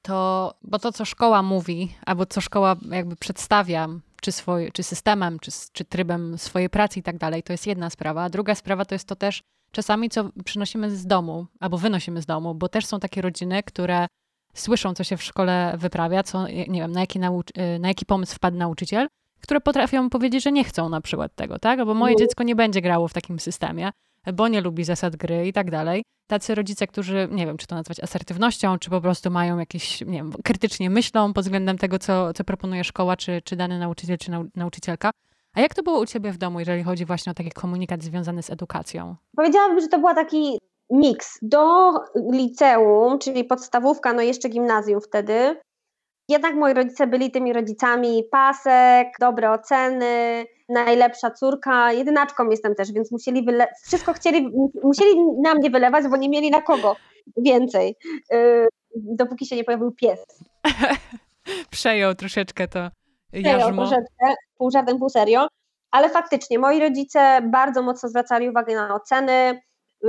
S1: to, bo to, co szkoła mówi, albo co szkoła jakby przedstawia czy, swoj, czy systemem, czy, czy trybem swojej pracy i tak dalej, to jest jedna sprawa. A druga sprawa to jest to też czasami, co przynosimy z domu, albo wynosimy z domu, bo też są takie rodziny, które słyszą, co się w szkole wyprawia, co, nie wiem, na jaki, nauc- na jaki pomysł wpadł nauczyciel które potrafią powiedzieć, że nie chcą na przykład tego, tak? Bo moje no. dziecko nie będzie grało w takim systemie, bo nie lubi zasad gry i tak dalej. Tacy rodzice, którzy, nie wiem, czy to nazwać asertywnością, czy po prostu mają jakieś, nie wiem, krytycznie myślą pod względem tego, co, co proponuje szkoła, czy, czy dany nauczyciel, czy nau nauczycielka. A jak to było u Ciebie w domu, jeżeli chodzi właśnie o taki komunikat związany z edukacją?
S2: Powiedziałabym, że to był taki miks. Do liceum, czyli podstawówka, no jeszcze gimnazjum wtedy, jednak moi rodzice byli tymi rodzicami pasek, dobre oceny, najlepsza córka, jedynaczką jestem też, więc musieli wyle- wszystko chcieli, musieli na mnie wylewać, bo nie mieli na kogo więcej, yy, dopóki się nie pojawił pies.
S1: Przejął troszeczkę to jarzmo. Przejął
S2: troszeczkę, pół żartem, pół serio, ale faktycznie moi rodzice bardzo mocno zwracali uwagę na oceny,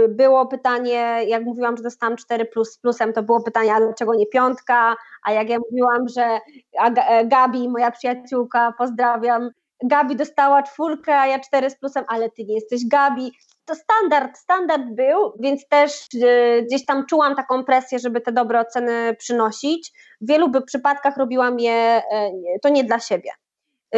S2: było pytanie, jak mówiłam, że dostałam 4 plus z plusem, to było pytanie, a dlaczego nie piątka? A jak ja mówiłam, że e, Gabi, moja przyjaciółka, pozdrawiam, Gabi dostała czwórkę, a ja 4 z plusem, ale ty nie jesteś Gabi. To standard, standard był, więc też e, gdzieś tam czułam taką presję, żeby te dobre oceny przynosić. W wielu przypadkach robiłam je, e, to nie dla siebie.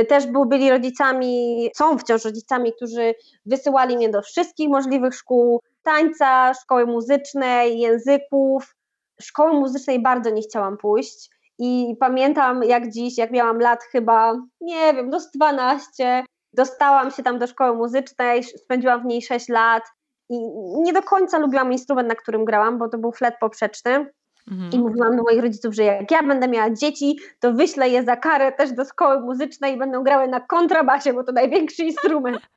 S2: Też był, byli rodzicami, są wciąż rodzicami, którzy wysyłali mnie do wszystkich możliwych szkół, tańca, szkoły muzycznej, języków. Szkoły muzycznej bardzo nie chciałam pójść i pamiętam jak dziś, jak miałam lat chyba, nie wiem, do 12, dostałam się tam do szkoły muzycznej, spędziłam w niej 6 lat i nie do końca lubiłam instrument, na którym grałam, bo to był flet poprzeczny. Mhm. I mówiłam do moich rodziców, że jak ja będę miała dzieci, to wyślę je za karę też do szkoły muzycznej i będą grały na kontrabasie, bo to największy instrument.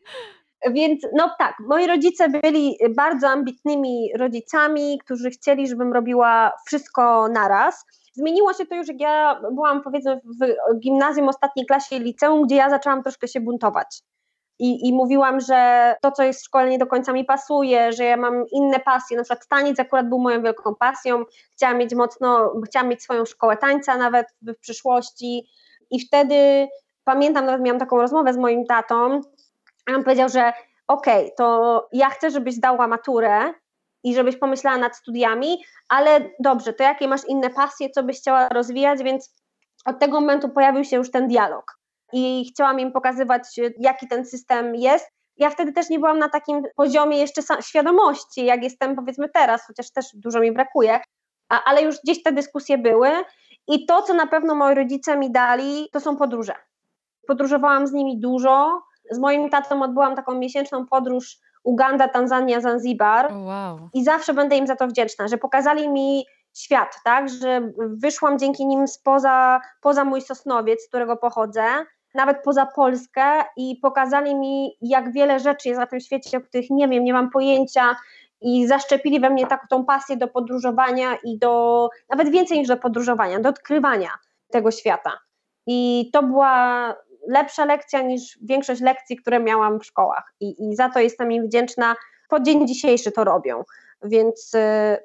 S2: Więc no tak, moi rodzice byli bardzo ambitnymi rodzicami, którzy chcieli, żebym robiła wszystko naraz. Zmieniło się to już, jak ja byłam powiedzmy w gimnazjum, ostatniej klasie liceum, gdzie ja zaczęłam troszkę się buntować. I, I mówiłam, że to, co jest w szkole, nie do końca mi pasuje, że ja mam inne pasje. Na przykład taniec akurat był moją wielką pasją. Chciałam mieć mocno, chciałam mieć swoją szkołę tańca nawet w, przyszłości. I wtedy pamiętam, nawet miałam taką rozmowę z moim tatą, a on powiedział, że okej, okay, to ja chcę, żebyś zdała maturę i żebyś pomyślała nad studiami, ale dobrze, to jakie masz inne pasje, co byś chciała rozwijać, więc od tego momentu pojawił się już ten dialog i chciałam im pokazywać, jaki ten system jest. Ja wtedy też nie byłam na takim poziomie jeszcze świadomości, jak jestem powiedzmy teraz, chociaż też dużo mi brakuje, ale już gdzieś te dyskusje były i to, co na pewno moi rodzice mi dali, to są podróże. Podróżowałam z nimi dużo, z moim tatą odbyłam taką miesięczną podróż Uganda, Tanzania, Zanzibar
S1: wow.
S2: i zawsze będę im za to wdzięczna, że pokazali mi świat, tak, że wyszłam dzięki nim spoza, poza mój Sosnowiec, z którego pochodzę, nawet poza Polskę i pokazali mi, jak wiele rzeczy jest na tym świecie, o których nie wiem, nie mam pojęcia i zaszczepili we mnie taką pasję do podróżowania i do, nawet więcej niż do podróżowania, do odkrywania tego świata. I to była lepsza lekcja niż większość lekcji, które miałam w szkołach i, i za to jestem im wdzięczna. Po dzień dzisiejszy to robią, więc y,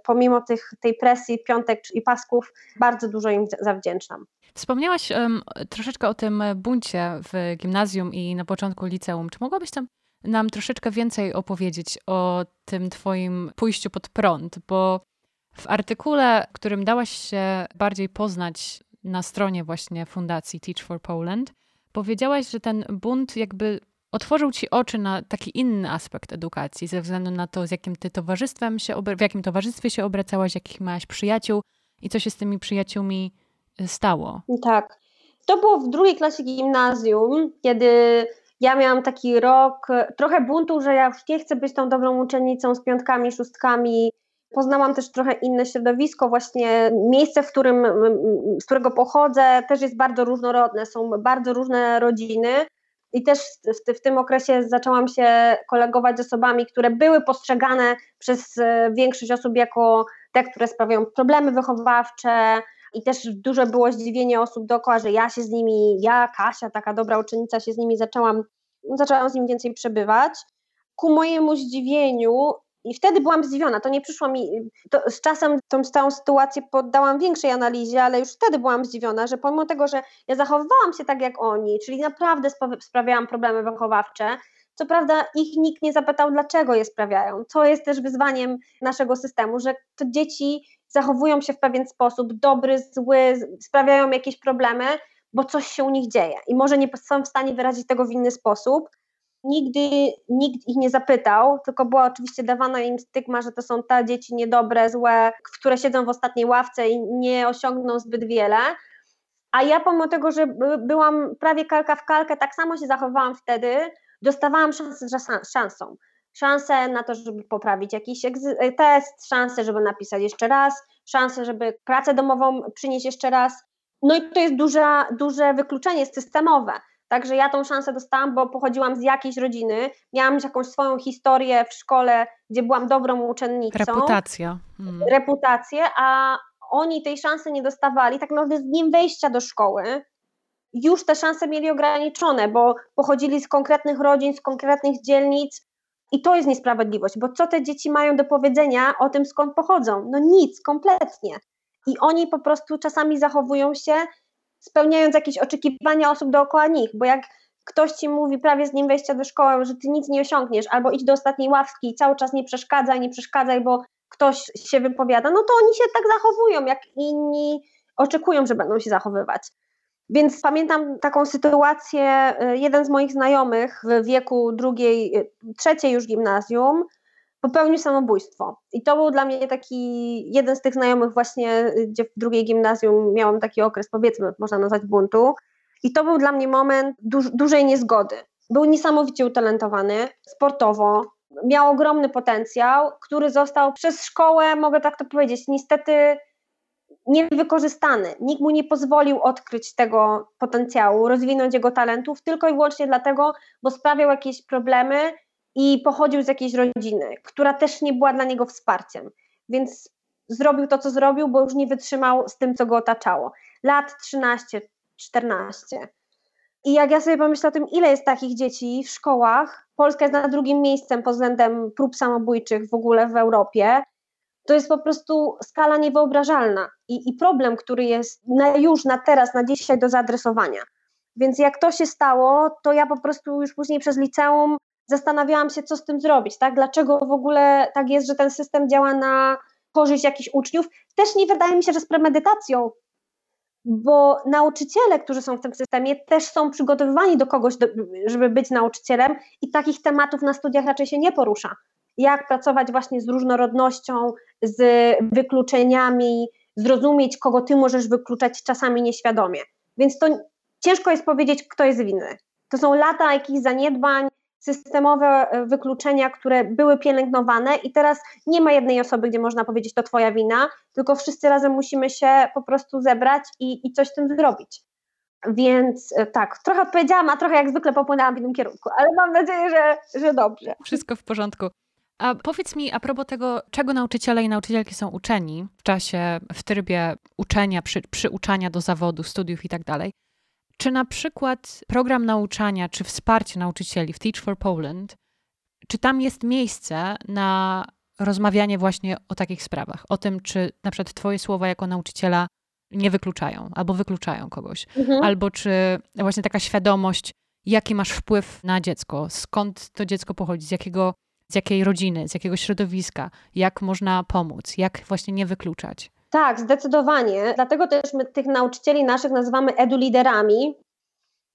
S2: pomimo tych, tej presji, piątek i pasków, bardzo dużo im zawdzięczam.
S1: Wspomniałaś um, troszeczkę o tym buncie w gimnazjum i na początku liceum. Czy mogłabyś tam nam troszeczkę więcej opowiedzieć o tym Twoim pójściu pod prąd? Bo w artykule, którym dałaś się bardziej poznać na stronie właśnie Fundacji Teach for Poland, powiedziałaś, że ten bunt jakby otworzył ci oczy na taki inny aspekt edukacji, ze względu na to, z jakim ty towarzystwem się, w jakim towarzystwie się obracałaś, jakich miałaś przyjaciół i co się z tymi przyjaciółmi y, stało.
S2: Tak. To było w drugiej klasie gimnazjum, kiedy ja miałam taki rok trochę buntu, że ja już nie chcę być tą dobrą uczennicą z piątkami, szóstkami. Poznałam też trochę inne środowisko, właśnie miejsce, w którym, z którego pochodzę, też jest bardzo różnorodne, są bardzo różne rodziny. I też w, w tym okresie zaczęłam się kolegować z osobami, które były postrzegane przez e, większość osób jako te, które sprawiają problemy wychowawcze, i też dużo było zdziwienie osób dookoła, że ja się z nimi, ja, Kasia, taka dobra uczennica, się z nimi zaczęłam, zaczęłam z nimi więcej przebywać. Ku mojemu zdziwieniu, i wtedy byłam zdziwiona, to nie przyszło mi, z czasem tą całą sytuację poddałam większej analizie, ale już wtedy byłam zdziwiona, że pomimo tego, że ja zachowywałam się tak jak oni, czyli naprawdę sprawiałam problemy wychowawcze, co prawda ich nikt nie zapytał, dlaczego je sprawiają. Co jest też wyzwaniem naszego systemu, że to dzieci zachowują się w pewien sposób, dobry, zły, sprawiają jakieś problemy, bo coś się u nich dzieje i może nie są w stanie wyrazić tego w inny sposób. Nigdy nikt ich nie zapytał, tylko była oczywiście dawana im stygma, że to są te dzieci niedobre, złe, które siedzą w ostatniej ławce i nie osiągną zbyt wiele. A ja pomimo tego, że byłam prawie kalka w kalkę, tak samo się zachowałam wtedy, dostawałam szansę za szansą. Szansę na to, żeby poprawić jakiś test, szansę, żeby napisać jeszcze raz, szansę, żeby pracę domową przynieść jeszcze raz. No i to jest duże, duże wykluczenie systemowe. Także ja tą szansę dostałam, bo pochodziłam z jakiejś rodziny, miałam jakąś swoją historię w szkole, gdzie byłam dobrą uczennicą.
S1: Reputacja.
S2: Hmm. Reputację, a oni tej szansy nie dostawali, tak naprawdę z dniem wejścia do szkoły już te szanse mieli ograniczone, bo pochodzili z konkretnych rodzin, z konkretnych dzielnic i to jest niesprawiedliwość, bo co te dzieci mają do powiedzenia o tym, skąd pochodzą? No nic, kompletnie. I oni po prostu czasami zachowują się, spełniając jakieś oczekiwania osób dookoła nich, bo jak ktoś ci mówi prawie z nim wejścia do szkoły, że ty nic nie osiągniesz, albo idź do ostatniej ławki i cały czas nie przeszkadzaj, nie przeszkadzaj, bo ktoś się wypowiada, no to oni się tak zachowują, jak inni oczekują, że będą się zachowywać. Więc pamiętam taką sytuację, y, jeden z moich znajomych w wieku drugiej, y, trzeciej już gimnazjum popełnił samobójstwo. I to był dla mnie taki jeden z tych znajomych właśnie, y, gdzie w drugiej gimnazjum miałam taki okres, powiedzmy, można nazwać buntu. I to był dla mnie moment duż, dużej niezgody. Był niesamowicie utalentowany sportowo, miał ogromny potencjał, który został przez szkołę, mogę tak to powiedzieć, niestety niewykorzystany. Nikt mu nie pozwolił odkryć tego potencjału, rozwinąć jego talentów, tylko i wyłącznie dlatego, bo sprawiał jakieś problemy i pochodził z jakiejś rodziny, która też nie była dla niego wsparciem. Więc zrobił to, co zrobił, bo już nie wytrzymał z tym, co go otaczało. Lat 13, 14. I jak ja sobie pomyślę o tym, ile jest takich dzieci w szkołach, Polska jest na drugim miejscem pod względem prób samobójczych w ogóle w Europie, to jest po prostu skala niewyobrażalna i, i problem, który jest na już, na teraz, na dzisiaj do zaadresowania. Więc jak to się stało, to ja po prostu już później przez liceum zastanawiałam się, co z tym zrobić, tak? Dlaczego w ogóle tak jest, że ten system działa na korzyść jakichś uczniów? Też nie wydaje mi się, że z premedytacją, bo nauczyciele, którzy są w tym systemie, też są przygotowywani do kogoś, żeby być nauczycielem i takich tematów na studiach raczej się nie porusza jak pracować właśnie z różnorodnością, z wykluczeniami, zrozumieć, kogo ty możesz wykluczać czasami nieświadomie. Więc to ciężko jest powiedzieć, kto jest winny. To są lata jakichś zaniedbań, systemowe e, wykluczenia, które były pielęgnowane i teraz nie ma jednej osoby, gdzie można powiedzieć, to twoja wina, tylko wszyscy razem musimy się po prostu zebrać i, i coś z tym zrobić. Więc e, tak, trochę odpowiedziałam, a trochę jak zwykle popłynęłam w innym kierunku, ale mam nadzieję, że, że dobrze.
S1: Wszystko w porządku. A powiedz mi a propos tego, czego nauczyciele i nauczycielki są uczeni w czasie, w trybie uczenia, przy, przyuczania do zawodu, studiów i tak dalej. Czy na przykład program nauczania, czy wsparcie nauczycieli w Teach for Poland, czy tam jest miejsce na rozmawianie właśnie o takich sprawach? O tym, czy na przykład Twoje słowa jako nauczyciela nie wykluczają, albo wykluczają kogoś, mhm. albo czy właśnie taka świadomość, jaki masz wpływ na dziecko, skąd to dziecko pochodzi, z jakiego z jakiej rodziny, z jakiego środowiska, jak można pomóc, jak właśnie nie wykluczać.
S2: Tak, zdecydowanie. Dlatego też my tych nauczycieli naszych nazywamy edu-liderami,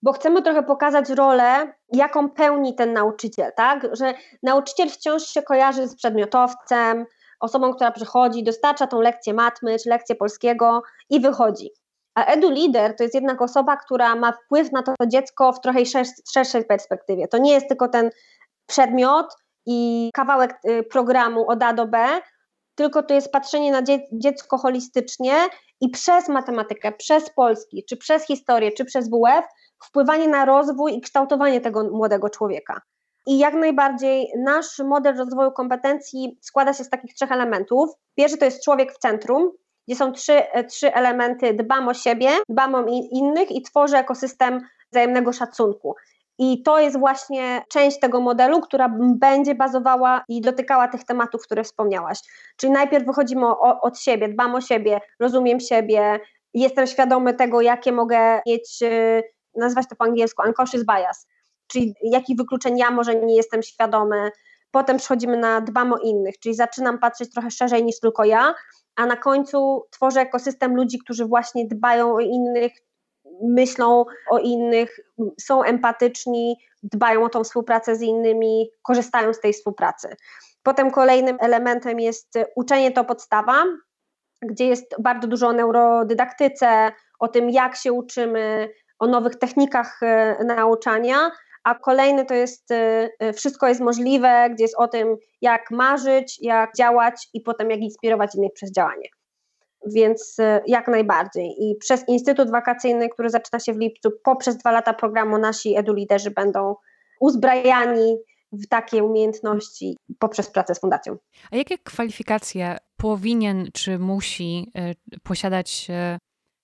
S2: bo chcemy trochę pokazać rolę, jaką pełni ten nauczyciel, tak? Że nauczyciel wciąż się kojarzy z przedmiotowcem, osobą, która przychodzi, dostarcza tą lekcję matmy czy lekcję polskiego i wychodzi. A edu-lider to jest jednak osoba, która ma wpływ na to dziecko w trochę szerszej perspektywie. To nie jest tylko ten przedmiot, i kawałek y, programu od A do B, tylko to jest patrzenie na dziecko holistycznie i przez matematykę, przez polski, czy przez historię, czy przez WF wpływanie na rozwój i kształtowanie tego młodego człowieka. I jak najbardziej nasz model rozwoju kompetencji składa się z takich trzech elementów. Pierwszy to jest człowiek w centrum, gdzie są trzy, trzy elementy: dbam o siebie, dbam o innych i tworzę ekosystem wzajemnego szacunku. I to jest właśnie część tego modelu, która będzie bazowała i dotykała tych tematów, które wspomniałaś. Czyli najpierw wychodzimy o, od siebie, dbam o siebie, rozumiem siebie, jestem świadomy tego, jakie mogę mieć, y, nazwać to po angielsku, unconscious bias, czyli jakich wykluczeń ja może nie jestem świadomy. Potem przechodzimy na dbam o innych, czyli zaczynam patrzeć trochę szerzej niż tylko ja, a na końcu tworzę ekosystem ludzi, którzy właśnie dbają o innych, myślą o innych, są empatyczni, dbają o tą współpracę z innymi, korzystają z tej współpracy. Potem kolejnym elementem jest uczenie to podstawa, gdzie jest bardzo dużo o neurodydaktyce, o tym, jak się uczymy, o nowych technikach e, nauczania, a kolejny to jest e, e, wszystko jest możliwe, gdzie jest o tym, jak marzyć, jak działać i potem jak inspirować innych przez działanie. Więc jak najbardziej. I przez Instytut Wakacyjny, który zaczyna się w lipcu, poprzez dwa lata programu nasi eduliderzy będą uzbrajani w takie umiejętności poprzez pracę z fundacją.
S1: A jakie kwalifikacje powinien czy musi posiadać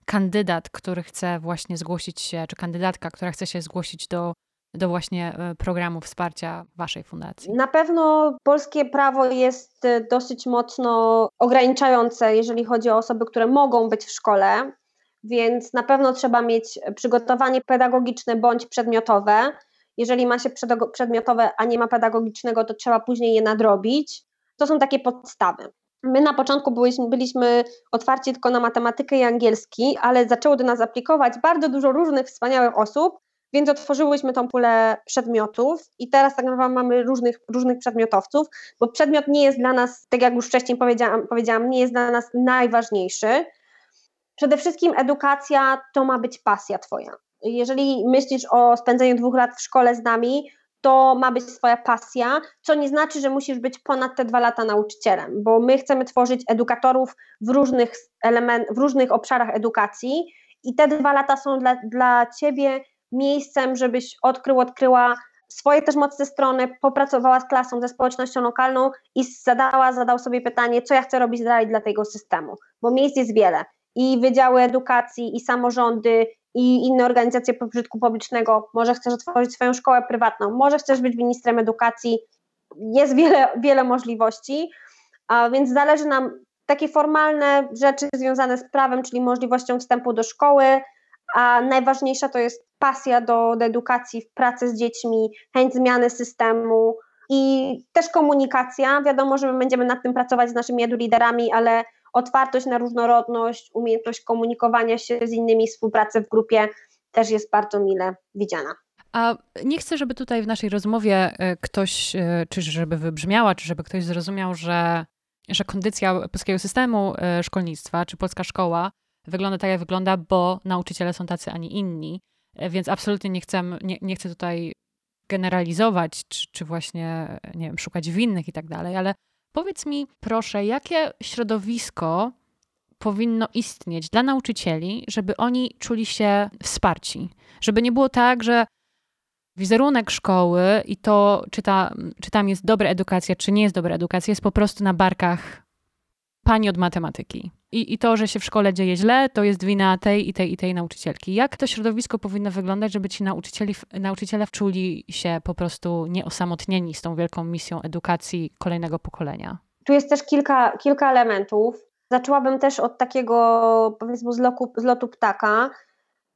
S1: kandydat, który chce właśnie zgłosić się, czy kandydatka, która chce się zgłosić do, do właśnie e, programu wsparcia Waszej fundacji?
S2: Na pewno polskie prawo jest e, dosyć mocno ograniczające, jeżeli chodzi o osoby, które mogą być w szkole, więc na pewno trzeba mieć przygotowanie pedagogiczne bądź przedmiotowe. Jeżeli ma się przedmiotowe, a nie ma pedagogicznego, to trzeba później je nadrobić. To są takie podstawy. My na początku byliśmy, byliśmy otwarci tylko na matematykę i angielski, ale zaczęło do nas aplikować bardzo dużo różnych wspaniałych osób, więc otworzyłyśmy tą pulę przedmiotów i teraz tak naprawdę mamy różnych, różnych przedmiotowców, bo przedmiot nie jest dla nas, tak jak już wcześniej powiedziałam, powiedziałam, nie jest dla nas najważniejszy. Przede wszystkim edukacja to ma być pasja Twoja. Jeżeli myślisz o spędzeniu dwóch lat w szkole z nami, to ma być Twoja pasja, co nie znaczy, że musisz być ponad te dwa lata nauczycielem, bo my chcemy tworzyć edukatorów w różnych, element, w różnych obszarach edukacji i te dwa lata są dla, dla Ciebie miejscem, żebyś odkrył, odkryła swoje też mocne strony, popracowała z klasą, ze społecznością lokalną i zadała, zadał sobie pytanie, co ja chcę robić dalej dla tego systemu, bo miejsc jest wiele. I wydziały edukacji, i samorządy, i inne organizacje pożytku publicznego, może chcesz otworzyć swoją szkołę prywatną, może chcesz być ministrem edukacji, jest wiele, wiele możliwości, a więc zależy nam takie formalne rzeczy związane z prawem, czyli możliwością wstępu do szkoły, a najważniejsza to jest pasja do, do edukacji, pracy z dziećmi, chęć zmiany systemu i też komunikacja. Wiadomo, że my będziemy nad tym pracować z naszymi edu-liderami, ale otwartość na różnorodność, umiejętność komunikowania się z innymi, współpracy w grupie też jest bardzo mile widziana.
S1: A nie chcę, żeby tutaj w naszej rozmowie e, ktoś, e, czy żeby wybrzmiała, czy żeby ktoś zrozumiał, że, że kondycja polskiego systemu e, szkolnictwa, czy polska szkoła wygląda tak, jak wygląda, bo nauczyciele są tacy, a nie inni. Więc absolutnie nie chcę, nie, nie chcę tutaj generalizować, czy, czy właśnie, nie wiem, szukać winnych i tak dalej, ale Powiedz mi, proszę, jakie środowisko powinno istnieć dla nauczycieli, żeby oni czuli się wsparci? Żeby nie było tak, że wizerunek szkoły i to, czy, ta, czy tam jest dobra edukacja, czy nie jest dobra edukacja, jest po prostu na barkach pani od matematyki. I, I to, że się w szkole dzieje źle, to jest wina tej i tej i tej nauczycielki. Jak to środowisko powinno wyglądać, żeby ci nauczycieli, nauczyciele czuli się po prostu nieosamotnieni z tą wielką misją edukacji kolejnego pokolenia?
S2: Tu jest też kilka, kilka elementów. Zaczęłabym też od takiego, powiedzmy, z, lotu ptaka,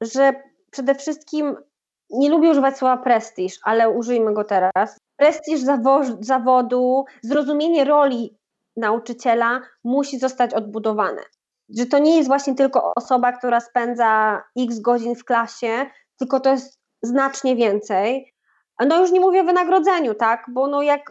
S2: że przede wszystkim nie lubię używać słowa prestiż, ale użyjmy go teraz. Prestiż zawodu, zrozumienie roli nauczyciela musi zostać odbudowane. Że to nie jest właśnie tylko osoba, która spędza x godzin w klasie, tylko to jest znacznie więcej. No już nie mówię o wynagrodzeniu, tak, bo no jak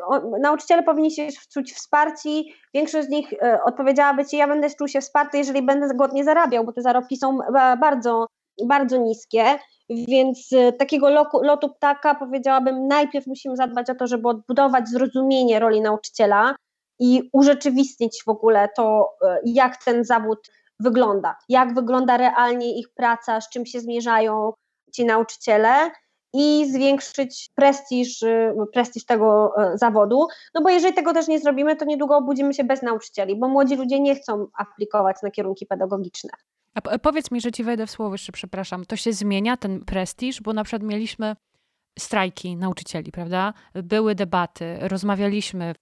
S2: nauczyciele powinni się czuć wsparci, większość z nich e, odpowiedziałaby ci, ja będę czuł się wsparty, jeżeli będę godnie zarabiał, bo te zarobki są bardzo, bardzo niskie, więc e, takiego loku, lotu ptaka powiedziałabym, najpierw musimy zadbać o to, żeby odbudować zrozumienie roli nauczyciela, i urzeczywistnić w ogóle to, e, jak ten zawód wygląda, jak wygląda realnie ich praca, z czym się zmierzają ci nauczyciele i zwiększyć prestiż, e, prestiż tego e, zawodu. No bo jeżeli tego też nie zrobimy, to niedługo obudzimy się bez nauczycieli, bo młodzi ludzie nie chcą aplikować na kierunki pedagogiczne.
S1: A powiedz mi, że ci wejdę w słowo jeszcze, przepraszam, to się zmienia ten prestiż, bo na przykład mieliśmy strajki nauczycieli, prawda? Były debaty, rozmawialiśmy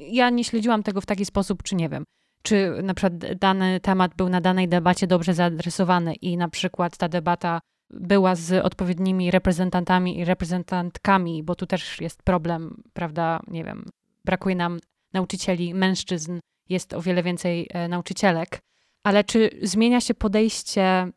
S1: ja nie śledziłam tego w taki sposób, czy nie wiem, czy na przykład dany temat był na danej debacie dobrze zaadresowany i na przykład ta debata była z odpowiednimi reprezentantami i reprezentantkami, bo tu też jest problem, prawda, nie wiem, brakuje nam nauczycieli, mężczyzn, jest o wiele więcej e, nauczycielek, ale czy zmienia się podejście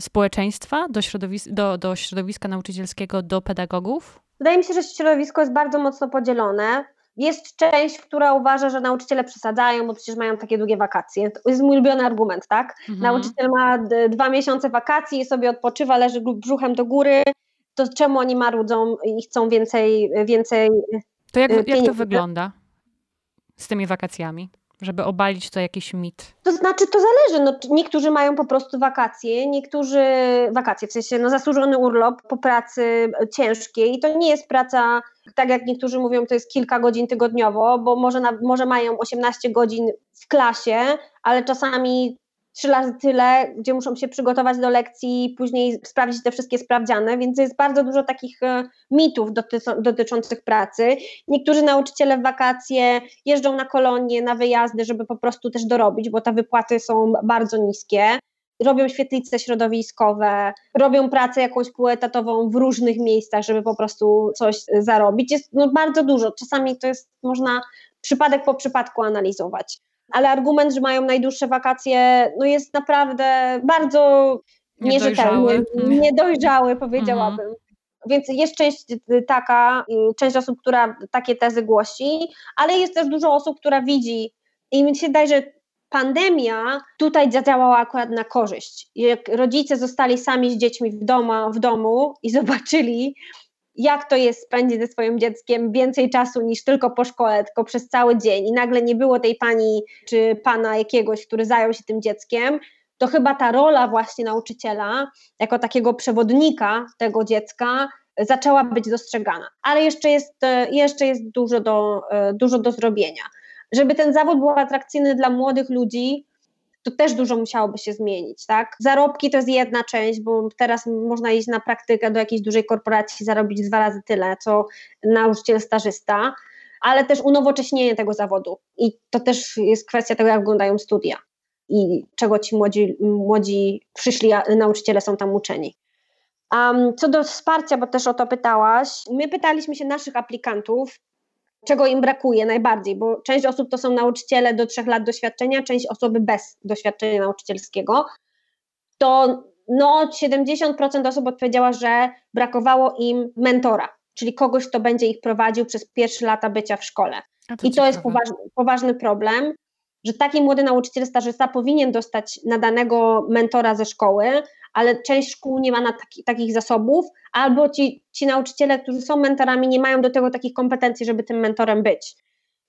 S1: społeczeństwa do, do, do środowiska nauczycielskiego, do pedagogów?
S2: Wydaje mi się, że środowisko jest bardzo mocno podzielone. Jest część, która uważa, że nauczyciele przesadzają, bo przecież mają takie długie wakacje. To jest mój ulubiony argument, tak? Mhm. Nauczyciel ma dwa miesiące wakacji i sobie odpoczywa, leży brzuchem do góry, to czemu oni marudzą i chcą więcej, więcej
S1: To jak, jak to wygląda z tymi wakacjami? żeby obalić to jakiś mit?
S2: To znaczy, to zależy. No, niektórzy mają po prostu wakacje, niektórzy wakacje, w sensie no, zasłużony urlop po pracy ciężkiej. I to nie jest praca, tak jak niektórzy mówią, to jest kilka godzin tygodniowo, bo może, na, może mają 18 godzin w klasie, ale czasami trzy razy tyle, gdzie muszą się przygotować do lekcji, później sprawdzić te wszystkie sprawdziane, więc jest bardzo dużo takich e, mitów dotyczących pracy. Niektórzy nauczyciele w wakacje jeżdżą na kolonie, na wyjazdy, żeby po prostu też dorobić, bo te wypłaty są bardzo niskie. Robią świetlice środowiskowe, robią pracę jakąś półetatową w różnych miejscach, żeby po prostu coś zarobić. Jest no, bardzo dużo. Czasami to jest, można przypadek po przypadku analizować ale argument, że mają najdłuższe wakacje, no jest naprawdę bardzo nierzetelny, niedojrzały powiedziałabym. Mhm. Więc jest część taka, część osób, która takie tezy głosi, ale jest też dużo osób, która widzi i mi się wydaje, że pandemia tutaj zadziałała akurat na korzyść. Jak rodzice zostali sami z dziećmi w domu, w domu i zobaczyli, jak to jest spędzić ze swoim dzieckiem więcej czasu niż tylko po szkole, tylko przez cały dzień i nagle nie było tej pani czy pana jakiegoś, który zajął się tym dzieckiem, to chyba ta rola właśnie nauczyciela, jako takiego przewodnika tego dziecka, zaczęła być dostrzegana. Ale jeszcze jest, jeszcze jest dużo, do, dużo do zrobienia. Żeby ten zawód był atrakcyjny dla młodych ludzi, to też dużo musiałoby się zmienić, tak? Zarobki to jest jedna część, bo teraz można iść na praktykę do jakiejś dużej korporacji, zarobić dwa razy tyle, co nauczyciel stażysta, ale też unowocześnienie tego zawodu. I to też jest kwestia tego, jak wyglądają studia i czego ci młodzi, młodzi przyszli nauczyciele są tam uczeni. Um, co do wsparcia, bo też o to pytałaś, my pytaliśmy się naszych aplikantów, czego im brakuje najbardziej, bo część osób to są nauczyciele do trzech lat doświadczenia, część osoby bez doświadczenia nauczycielskiego, to no 70% osób odpowiedziała, że brakowało im mentora, czyli kogoś, kto będzie ich prowadził przez pierwsze lata bycia w szkole. To I to ciekawe. jest poważny, poważny problem, że taki młody nauczyciel stażysta powinien dostać nadanego mentora ze szkoły, ale część szkół nie ma na taki, takich zasobów, albo ci, ci nauczyciele, którzy są mentorami, nie mają do tego takich kompetencji, żeby tym mentorem być.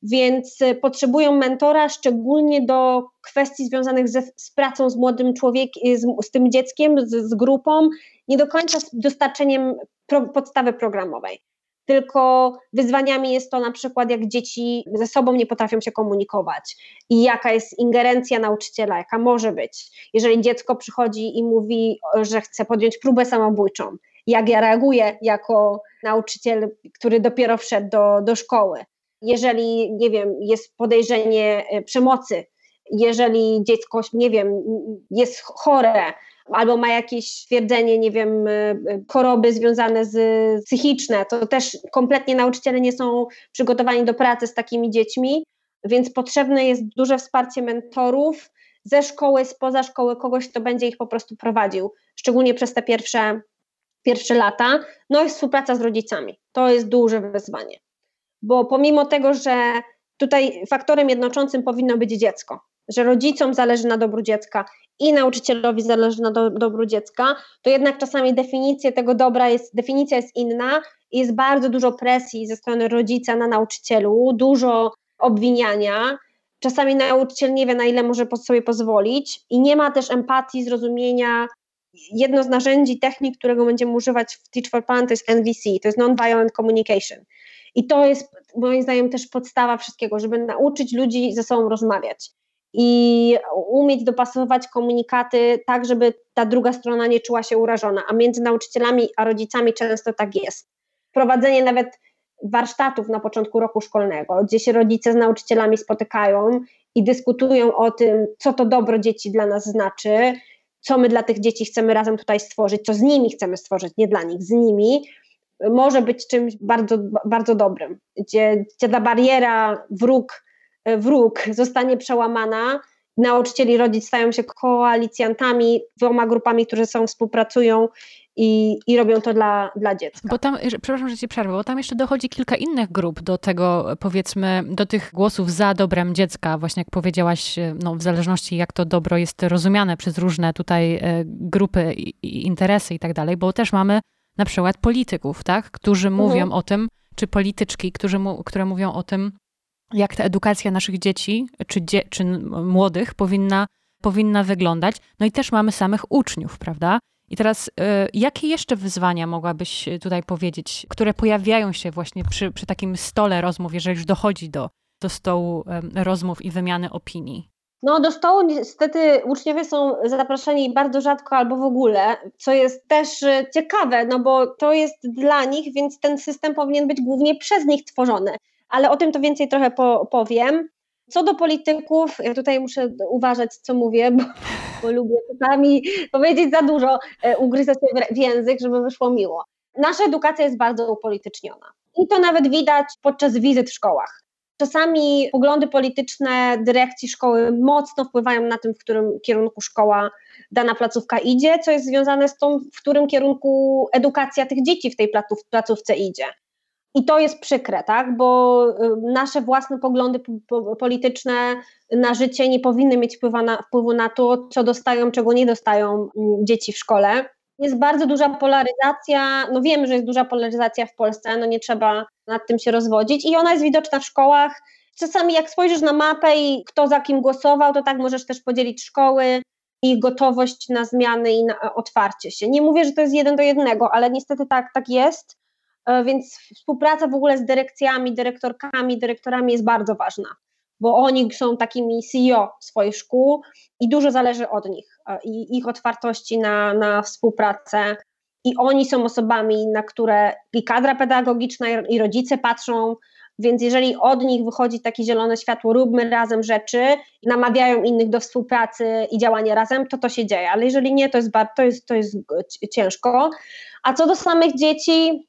S2: Więc y, potrzebują mentora, szczególnie do kwestii związanych ze, z pracą z młodym człowiekiem, z, z tym dzieckiem, z, z, grupą, nie do końca z dostarczeniem pro, podstawy programowej tylko wyzwaniami jest to na przykład, jak dzieci ze sobą nie potrafią się komunikować i jaka jest ingerencja nauczyciela, jaka może być. Jeżeli dziecko przychodzi i mówi, że chce podjąć próbę samobójczą, jak ja reaguję jako nauczyciel, który dopiero wszedł do, do szkoły. Jeżeli, nie wiem, jest podejrzenie e, przemocy, jeżeli dziecko, nie wiem, jest chore, albo ma jakieś stwierdzenie, nie wiem, e, choroby związane z psychiczne, to też kompletnie nauczyciele nie są przygotowani do pracy z takimi dziećmi, więc potrzebne jest duże wsparcie mentorów ze szkoły, spoza szkoły, kogoś, kto będzie ich po prostu prowadził, szczególnie przez te pierwsze, pierwsze lata. No i współpraca z rodzicami. To jest duże wyzwanie, bo pomimo tego, że tutaj faktorem jednoczącym powinno być dziecko, że rodzicom zależy na dobru dziecka i nauczycielowi zależy na do, dobru dziecka, to jednak czasami definicja tego dobra jest, definicja jest inna i jest bardzo dużo presji ze strony rodzica na nauczycielu, dużo obwiniania. Czasami nauczyciel nie wie, na ile może sobie pozwolić i nie ma też empatii, zrozumienia. Jedno z narzędzi, technik, którego będziemy używać w Teach for Plan to jest NVC, to jest Non-Violent Communication. I to jest moim zdaniem też podstawa wszystkiego, żeby nauczyć ludzi ze sobą rozmawiać i umieć dopasować komunikaty tak, żeby ta druga strona nie czuła się urażona, a między nauczycielami a rodzicami często tak jest. Prowadzenie nawet warsztatów na początku roku szkolnego, gdzie się rodzice z nauczycielami spotykają i dyskutują o tym, co to dobro dzieci dla nas znaczy, co my dla tych dzieci chcemy razem tutaj stworzyć, co z nimi chcemy stworzyć, nie dla nich, z nimi, może być czymś bardzo, bardzo dobrym, gdzie, gdzie ta bariera, wróg wróg zostanie przełamana nauczycieli, rodzic stają się koalicjantami, dwoma grupami, które są, współpracują i, i robią to dla, dla dziecka.
S1: Bo tam, przepraszam, że ci przerwę, bo tam jeszcze dochodzi kilka innych grup do tego, powiedzmy, do tych głosów za dobrem dziecka, właśnie jak powiedziałaś, no, w zależności jak to dobro jest rozumiane przez różne tutaj e, grupy i interesy i tak dalej, bo też mamy na przykład polityków, tak, którzy mhm. mówią o tym, czy polityczki, którzy, które mówią o tym, jak ta edukacja naszych dzieci czy, dzie czy młodych powinna, powinna wyglądać. No i też mamy samych uczniów, prawda? I teraz, y, jakie jeszcze wyzwania mogłabyś tutaj powiedzieć, które pojawiają się właśnie przy, przy takim stole rozmów, jeżeli już dochodzi do, do stołu y, rozmów i wymiany opinii?
S2: No, do stołu niestety uczniowie są zapraszani bardzo rzadko albo w ogóle, co jest też y, ciekawe, no bo to jest dla nich, więc ten system powinien być głównie przez nich tworzony. Ale o tym to więcej trochę po, powiem. Co do polityków, ja tutaj muszę uważać, co mówię, bo, bo lubię czasami powiedzieć za dużo, e, ugryzać się w język, żeby wyszło miło. Nasza edukacja jest bardzo upolityczniona. I to nawet widać podczas wizyt w szkołach. Czasami poglądy polityczne dyrekcji szkoły mocno wpływają na tym, w którym kierunku szkoła dana placówka idzie, co jest związane z tym, w którym kierunku edukacja tych dzieci w tej placówce idzie. I to jest przykre, tak? bo y, nasze własne poglądy polityczne na życie nie powinny mieć wpływu na, wpływu na to, co dostają, czego nie dostają mm, dzieci w szkole. Jest bardzo duża polaryzacja, no wiemy, że jest duża polaryzacja w Polsce, no nie trzeba nad tym się rozwodzić i ona jest widoczna w szkołach. Czasami jak spojrzysz na mapę i kto za kim głosował, to tak możesz też podzielić szkoły, ich gotowość na zmiany i na otwarcie się. Nie mówię, że to jest jeden do jednego, ale niestety tak, tak jest. E, więc współpraca w ogóle z dyrekcjami, dyrektorkami, dyrektorami jest bardzo ważna, bo oni są takimi CEO swoich szkół i dużo zależy od nich e, i ich otwartości na, na współpracę. I oni są osobami, na które i kadra pedagogiczna, i rodzice patrzą, więc jeżeli od nich wychodzi takie zielone światło, róbmy razem rzeczy, namawiają innych do współpracy i działania razem, to to się dzieje. Ale jeżeli nie, to jest, to jest, to jest ciężko. A co do samych dzieci,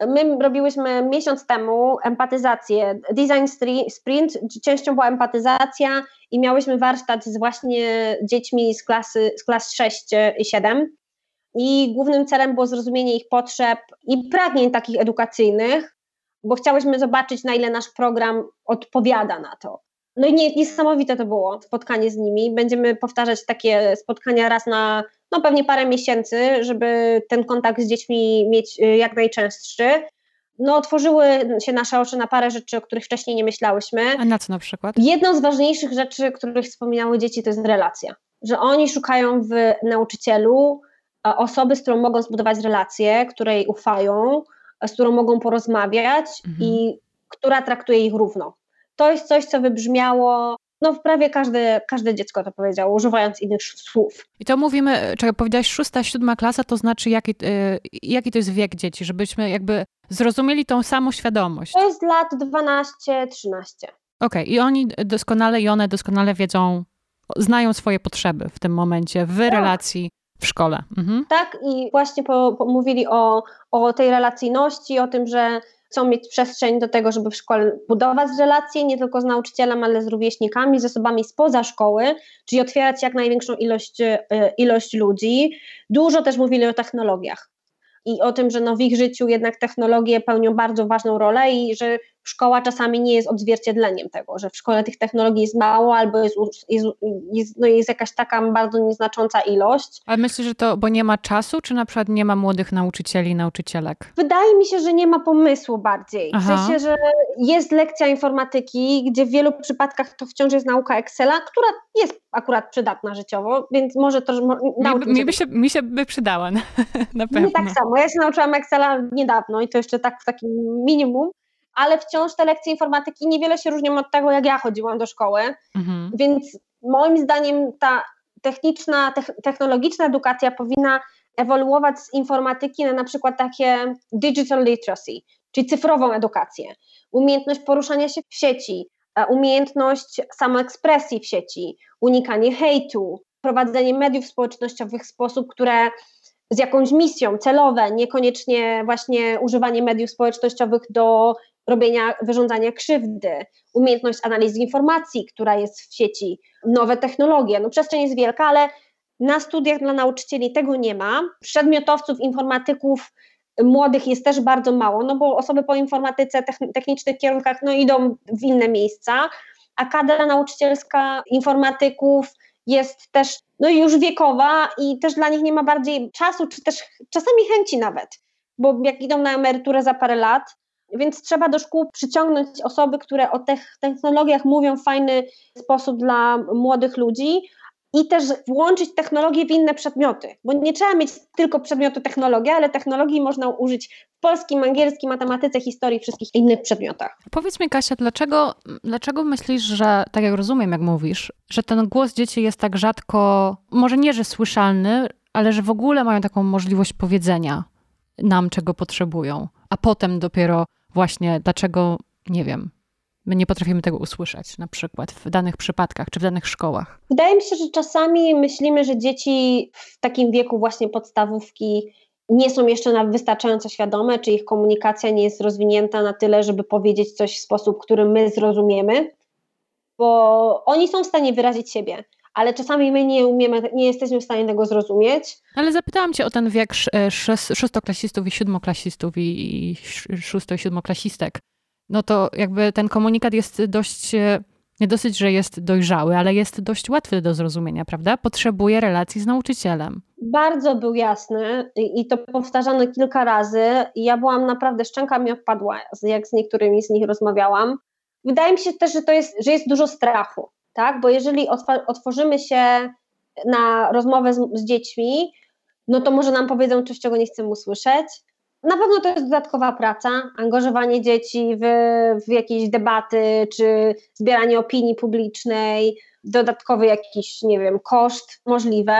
S2: My robiłyśmy miesiąc temu empatyzację, design sprint, częścią była empatyzacja i miałyśmy warsztat z właśnie dziećmi z klasy, z klas 6 i 7 i głównym celem było zrozumienie ich potrzeb i pragnień takich edukacyjnych, bo chciałyśmy zobaczyć na ile nasz program odpowiada na to. No i niesamowite to było spotkanie z nimi. Będziemy powtarzać takie spotkania raz na no pewnie parę miesięcy, żeby ten kontakt z dziećmi mieć y, jak najczęstszy. No, otworzyły się nasze oczy na parę rzeczy, o których wcześniej nie myślałyśmy.
S1: A na co na przykład?
S2: Jedną z ważniejszych rzeczy, których wspominały dzieci, to jest relacja. Że oni szukają w nauczycielu osoby, z którą mogą zbudować relacje, której ufają, z którą mogą porozmawiać mhm. i która traktuje ich równo. To jest coś, co wybrzmiało no prawie każde, każde dziecko to powiedziało, używając innych słów.
S1: I to mówimy, czego powiedziałaś, szósta, siódma klasa, to znaczy jaki, yy, jaki to jest wiek dzieci, żebyśmy jakby zrozumieli tą samą świadomość.
S2: To jest lat 12-13.
S1: Okej, okay. i oni doskonale i one doskonale wiedzą, znają swoje potrzeby w tym momencie, w tak. relacji w szkole.
S2: Mhm. Tak, i właśnie po, po mówili o, o tej relacyjności, o tym, że chcą mieć przestrzeń do tego, żeby w szkole budować relacje nie tylko z nauczycielem, ale z rówieśnikami, z osobami spoza szkoły, czyli otwierać jak największą ilość, e, ilość ludzi. Dużo też mówili o technologiach i o tym, że no w ich życiu jednak technologie pełnią bardzo ważną rolę i że szkoła czasami nie jest odzwierciedleniem tego, że w szkole tych technologii jest mało albo jest, jest, jest, no jest jakaś taka bardzo nieznacząca ilość.
S1: Ale myślę, że to, bo nie ma czasu, czy na przykład nie ma młodych nauczycieli, nauczycielek?
S2: Wydaje mi się, że nie ma pomysłu bardziej. Aha. W sensie, że jest lekcja informatyki, gdzie w wielu przypadkach to wciąż jest nauka Excela, która jest akurat przydatna życiowo, więc może to
S1: mi, mi, by się, mi się by przydała na, na pewno.
S2: Nie tak samo. Ja się nauczyłam Excela niedawno i to jeszcze tak w takim minimum, ale wciąż te lekcje informatyki niewiele się różnią od tego, jak ja chodziłam do szkoły, mhm. więc moim zdaniem ta techniczna, technologiczna edukacja powinna ewoluować z informatyki na na przykład takie digital literacy, czyli cyfrową edukację, umiejętność poruszania się w sieci, e, umiejętność samoekspresji w sieci, unikanie hejtu, prowadzenie mediów społecznościowych w sposób, które z jakąś misją celowe, niekoniecznie właśnie używanie mediów społecznościowych do robienia, wyrządzania krzywdy, umiejętność analizy informacji, która jest w sieci, nowe technologie. No przestrzeń jest wielka, ale na studiach dla nauczycieli tego nie ma. Przedmiotowców, informatyków młodych jest też bardzo mało, no bo osoby po informatyce, technicznych kierunkach no idą w inne miejsca, a kadra nauczycielska informatyków jest też no już wiekowa i też dla nich nie ma bardziej czasu, czy też czasami chęci nawet, bo jak idą na emeryturę za parę lat, więc trzeba do szkół przyciągnąć osoby, które o tych technologiach mówią w fajny sposób dla młodych ludzi, i też włączyć technologię w inne przedmioty, bo nie trzeba mieć tylko przedmiotu technologia, ale technologii można użyć w polskim, angielskim, matematyce, historii, wszystkich innych przedmiotach.
S1: Powiedz mi Kasia, dlaczego, dlaczego myślisz, że, tak jak rozumiem, jak mówisz, że ten głos dzieci jest tak rzadko, może nie, że słyszalny, ale że w ogóle mają taką możliwość powiedzenia nam, czego potrzebują, a potem dopiero właśnie dlaczego, nie wiem, My nie potrafimy tego usłyszeć, na przykład w danych przypadkach czy w danych szkołach.
S2: Wydaje mi się, że czasami myślimy, że dzieci w takim wieku właśnie podstawówki nie są jeszcze wystarczająco świadome, czy ich komunikacja nie jest rozwinięta na tyle, żeby powiedzieć coś w sposób, który my zrozumiemy, bo oni są w stanie wyrazić siebie, ale czasami my nie umiemy, nie jesteśmy w stanie tego zrozumieć.
S1: Ale zapytałam cię o ten wiek e, szóstoklasistów i siódmoklasistów i szósto- i siódmoklasistek no to jakby ten komunikat jest dość, e, nie dosyć, że jest dojrzały, ale jest dość łatwy do zrozumienia, prawda? Potrzebuje relacji z nauczycielem.
S2: Bardzo był jasny i to powtarzano kilka razy. Ja byłam naprawdę, szczęka mi odpadła, jak z niektórymi z nich rozmawiałam. Wydaje mi się też, że to jest, że jest dużo strachu, tak? Bo jeżeli otworzymy się na rozmowę z, z dziećmi, no to może nam powiedzą coś, czego nie chcemy usłyszeć, na pewno to jest dodatkowa praca, angażowanie dzieci w, w jakieś debaty, czy zbieranie opinii publicznej, dodatkowy jakiś, nie wiem, koszt możliwe,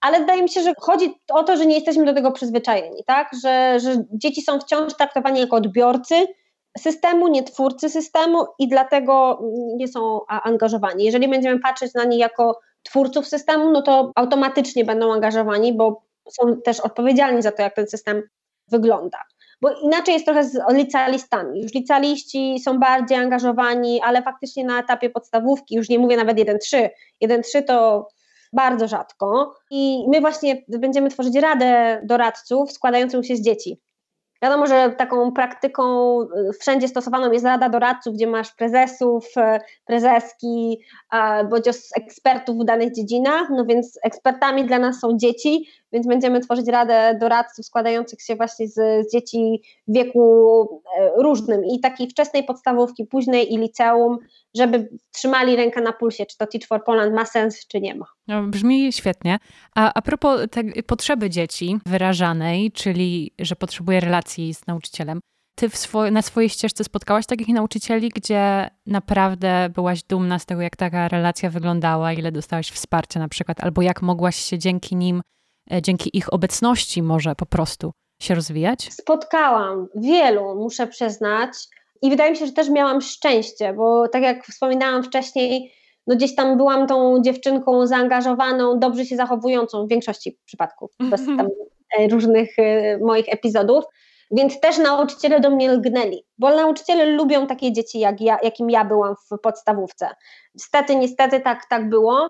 S2: ale wydaje mi się, że chodzi o to, że nie jesteśmy do tego przyzwyczajeni, tak? Że, że dzieci są wciąż traktowani jako odbiorcy systemu, nie twórcy systemu i dlatego nie są angażowani. Jeżeli będziemy patrzeć na nie jako twórców systemu, no to automatycznie będą angażowani, bo są też odpowiedzialni za to, jak ten system wygląda. Bo inaczej jest trochę z licealistami. Już licealiści są bardziej angażowani, ale faktycznie na etapie podstawówki, już nie mówię nawet 1-3, 1-3 to bardzo rzadko. I my właśnie będziemy tworzyć radę doradców składającą się z dzieci. Wiadomo, że taką praktyką y, wszędzie stosowaną jest Rada Doradców, gdzie masz prezesów, y, prezeski, bądź ekspertów w danych dziedzinach, no więc ekspertami dla nas są dzieci, więc będziemy tworzyć Radę Doradców składających się właśnie z, z dzieci w wieku e, różnym i takiej wczesnej podstawówki, późnej i liceum, żeby trzymali rękę na pulsie, czy to Teach for Poland ma sens, czy nie ma.
S1: No, brzmi świetnie. A, a propos tej potrzeby dzieci wyrażanej, czyli że potrzebuje relacji z nauczycielem, ty swo na swojej ścieżce spotkałaś takich nauczycieli, gdzie naprawdę byłaś dumna z tego, jak taka relacja wyglądała, ile dostałaś wsparcia na przykład, albo jak mogłaś się dzięki nim, dzięki ich obecności może po prostu się rozwijać?
S2: Spotkałam wielu, muszę przyznać. I wydaje mi się, że też miałam szczęście, bo tak jak wspominałam wcześniej, no gdzieś tam byłam tą dziewczynką zaangażowaną, dobrze się zachowującą w większości przypadków, bez tam e, różnych e, moich epizodów. Więc też nauczyciele do mnie lgnęli, bo nauczyciele lubią takie dzieci, jak ja, jakim ja byłam w podstawówce. Niestety, niestety tak, tak było.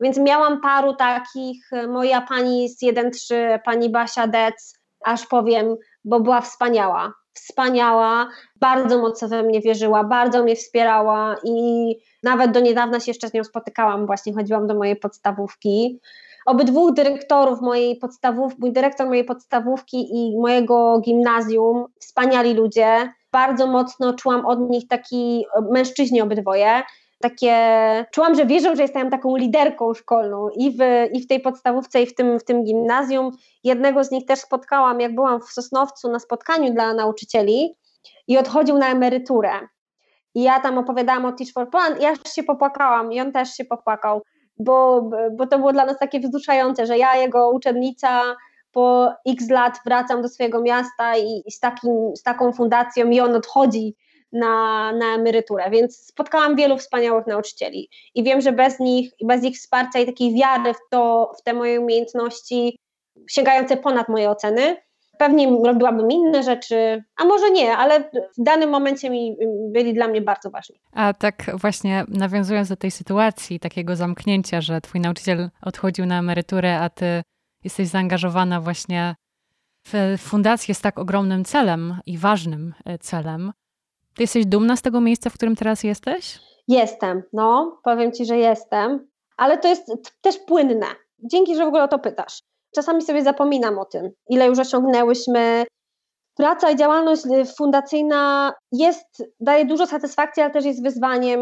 S2: Więc miałam paru takich, moja pani z 1-3, pani Basia Dec, aż powiem, bo była wspaniała. Wspaniała, bardzo mocno we mnie wierzyła, bardzo mnie wspierała i nawet do niedawna się jeszcze z nią spotykałam, właśnie chodziłam do mojej podstawówki. Obydwu dyrektorów mojej podstawówki, mój dyrektor mojej podstawówki i mojego gimnazjum, wspaniali ludzie, bardzo mocno czułam od nich taki, mężczyźni obydwoje, takie, czułam, że wierzą, że jestem taką liderką szkolną i w, i w tej podstawówce, i w tym, w tym gimnazjum. Jednego z nich też spotkałam, jak byłam w Sosnowcu na spotkaniu dla nauczycieli i odchodził na emeryturę. I ja tam opowiadałam o Teach for Plan i ja się popłakałam i on też się popłakał, bo, bo to było dla nas takie wzruszające, że ja, jego uczennica, po x lat wracam do swojego miasta i, i z, takim, z taką fundacją i on odchodzi na, na emeryturę, więc spotkałam wielu wspaniałych nauczycieli i wiem, że bez nich, bez ich wsparcia i takiej wiary w to, w te moje umiejętności sięgające ponad moje oceny, Pewnie robiłabym inne rzeczy, a może nie, ale w danym momencie mi, byli dla mnie bardzo ważni.
S1: A tak właśnie nawiązując do tej sytuacji, takiego zamknięcia, że twój nauczyciel odchodził na emeryturę, a ty jesteś zaangażowana właśnie w fundację z tak ogromnym celem i ważnym e, celem. Ty jesteś dumna z tego miejsca, w którym teraz jesteś?
S2: Jestem, no, powiem ci, że jestem, ale to jest też płynne. Dzięki, że w ogóle o to pytasz. Czasami sobie zapominam o tym, ile już osiągnęłyśmy. Praca i działalność fundacyjna jest, daje dużo satysfakcji, ale też jest wyzwaniem,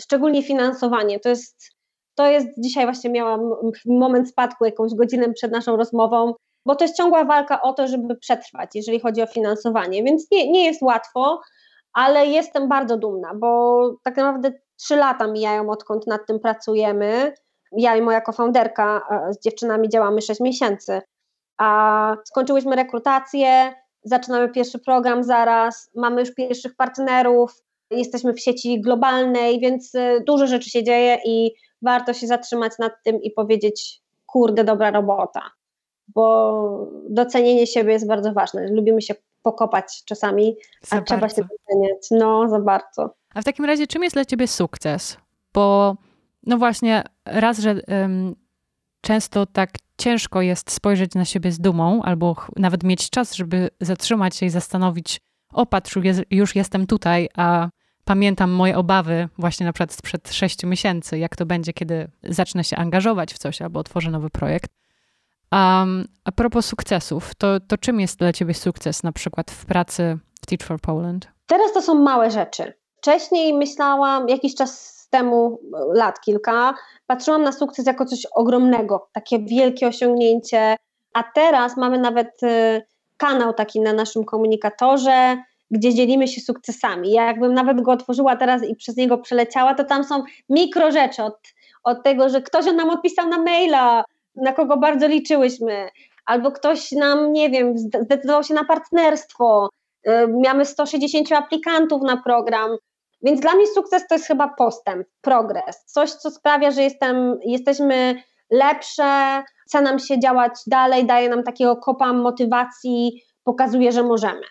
S2: szczególnie finansowanie. To jest, to jest dzisiaj właśnie miałam moment spadku jakąś godzinę przed naszą rozmową, bo to jest ciągła walka o to, żeby przetrwać, jeżeli chodzi o finansowanie, więc nie, nie jest łatwo, ale jestem bardzo dumna, bo tak naprawdę trzy lata mijają, odkąd nad tym pracujemy. Ja i moja kofounderka e, z dziewczynami działamy sześć miesięcy, a skończyłyśmy rekrutację, zaczynamy pierwszy program zaraz, mamy już pierwszych partnerów, jesteśmy w sieci globalnej, więc e, dużo rzeczy się dzieje i warto się zatrzymać nad tym i powiedzieć, kurde, dobra robota, bo docenienie siebie jest bardzo ważne. Lubimy się pokopać czasami, za a bardzo. trzeba się doceniać. No, za bardzo.
S1: A w takim razie, czym jest dla ciebie sukces? Bo, no właśnie, raz, że um, często tak ciężko jest spojrzeć na siebie z dumą, albo nawet mieć czas, żeby zatrzymać się i zastanowić, o patrz, już jestem tutaj, a pamiętam moje obawy właśnie na przykład sprzed sześciu miesięcy, jak to będzie, kiedy zacznę się angażować w coś albo otworzę nowy projekt. A propos sukcesów, to, to czym jest dla Ciebie sukces na przykład w pracy w Teach for Poland?
S2: Teraz to są małe rzeczy. Wcześniej myślałam, jakiś czas temu, lat kilka, patrzyłam na sukces jako coś ogromnego, takie wielkie osiągnięcie, a teraz mamy nawet y, kanał taki na naszym komunikatorze, gdzie dzielimy się sukcesami. Ja jakbym nawet go otworzyła teraz i przez niego przeleciała, to tam są mikro rzeczy od, od tego, że ktoś nam odpisał na maila, na kogo bardzo liczyłyśmy, albo ktoś nam, nie wiem, zdecydował się na partnerstwo, y, mamy 160 aplikantów na program, więc dla mnie sukces to jest chyba postęp, progres, coś, co sprawia, że jestem, jesteśmy lepsze, chce nam się działać dalej, daje nam takiego kopa motywacji, pokazuje, że możemy.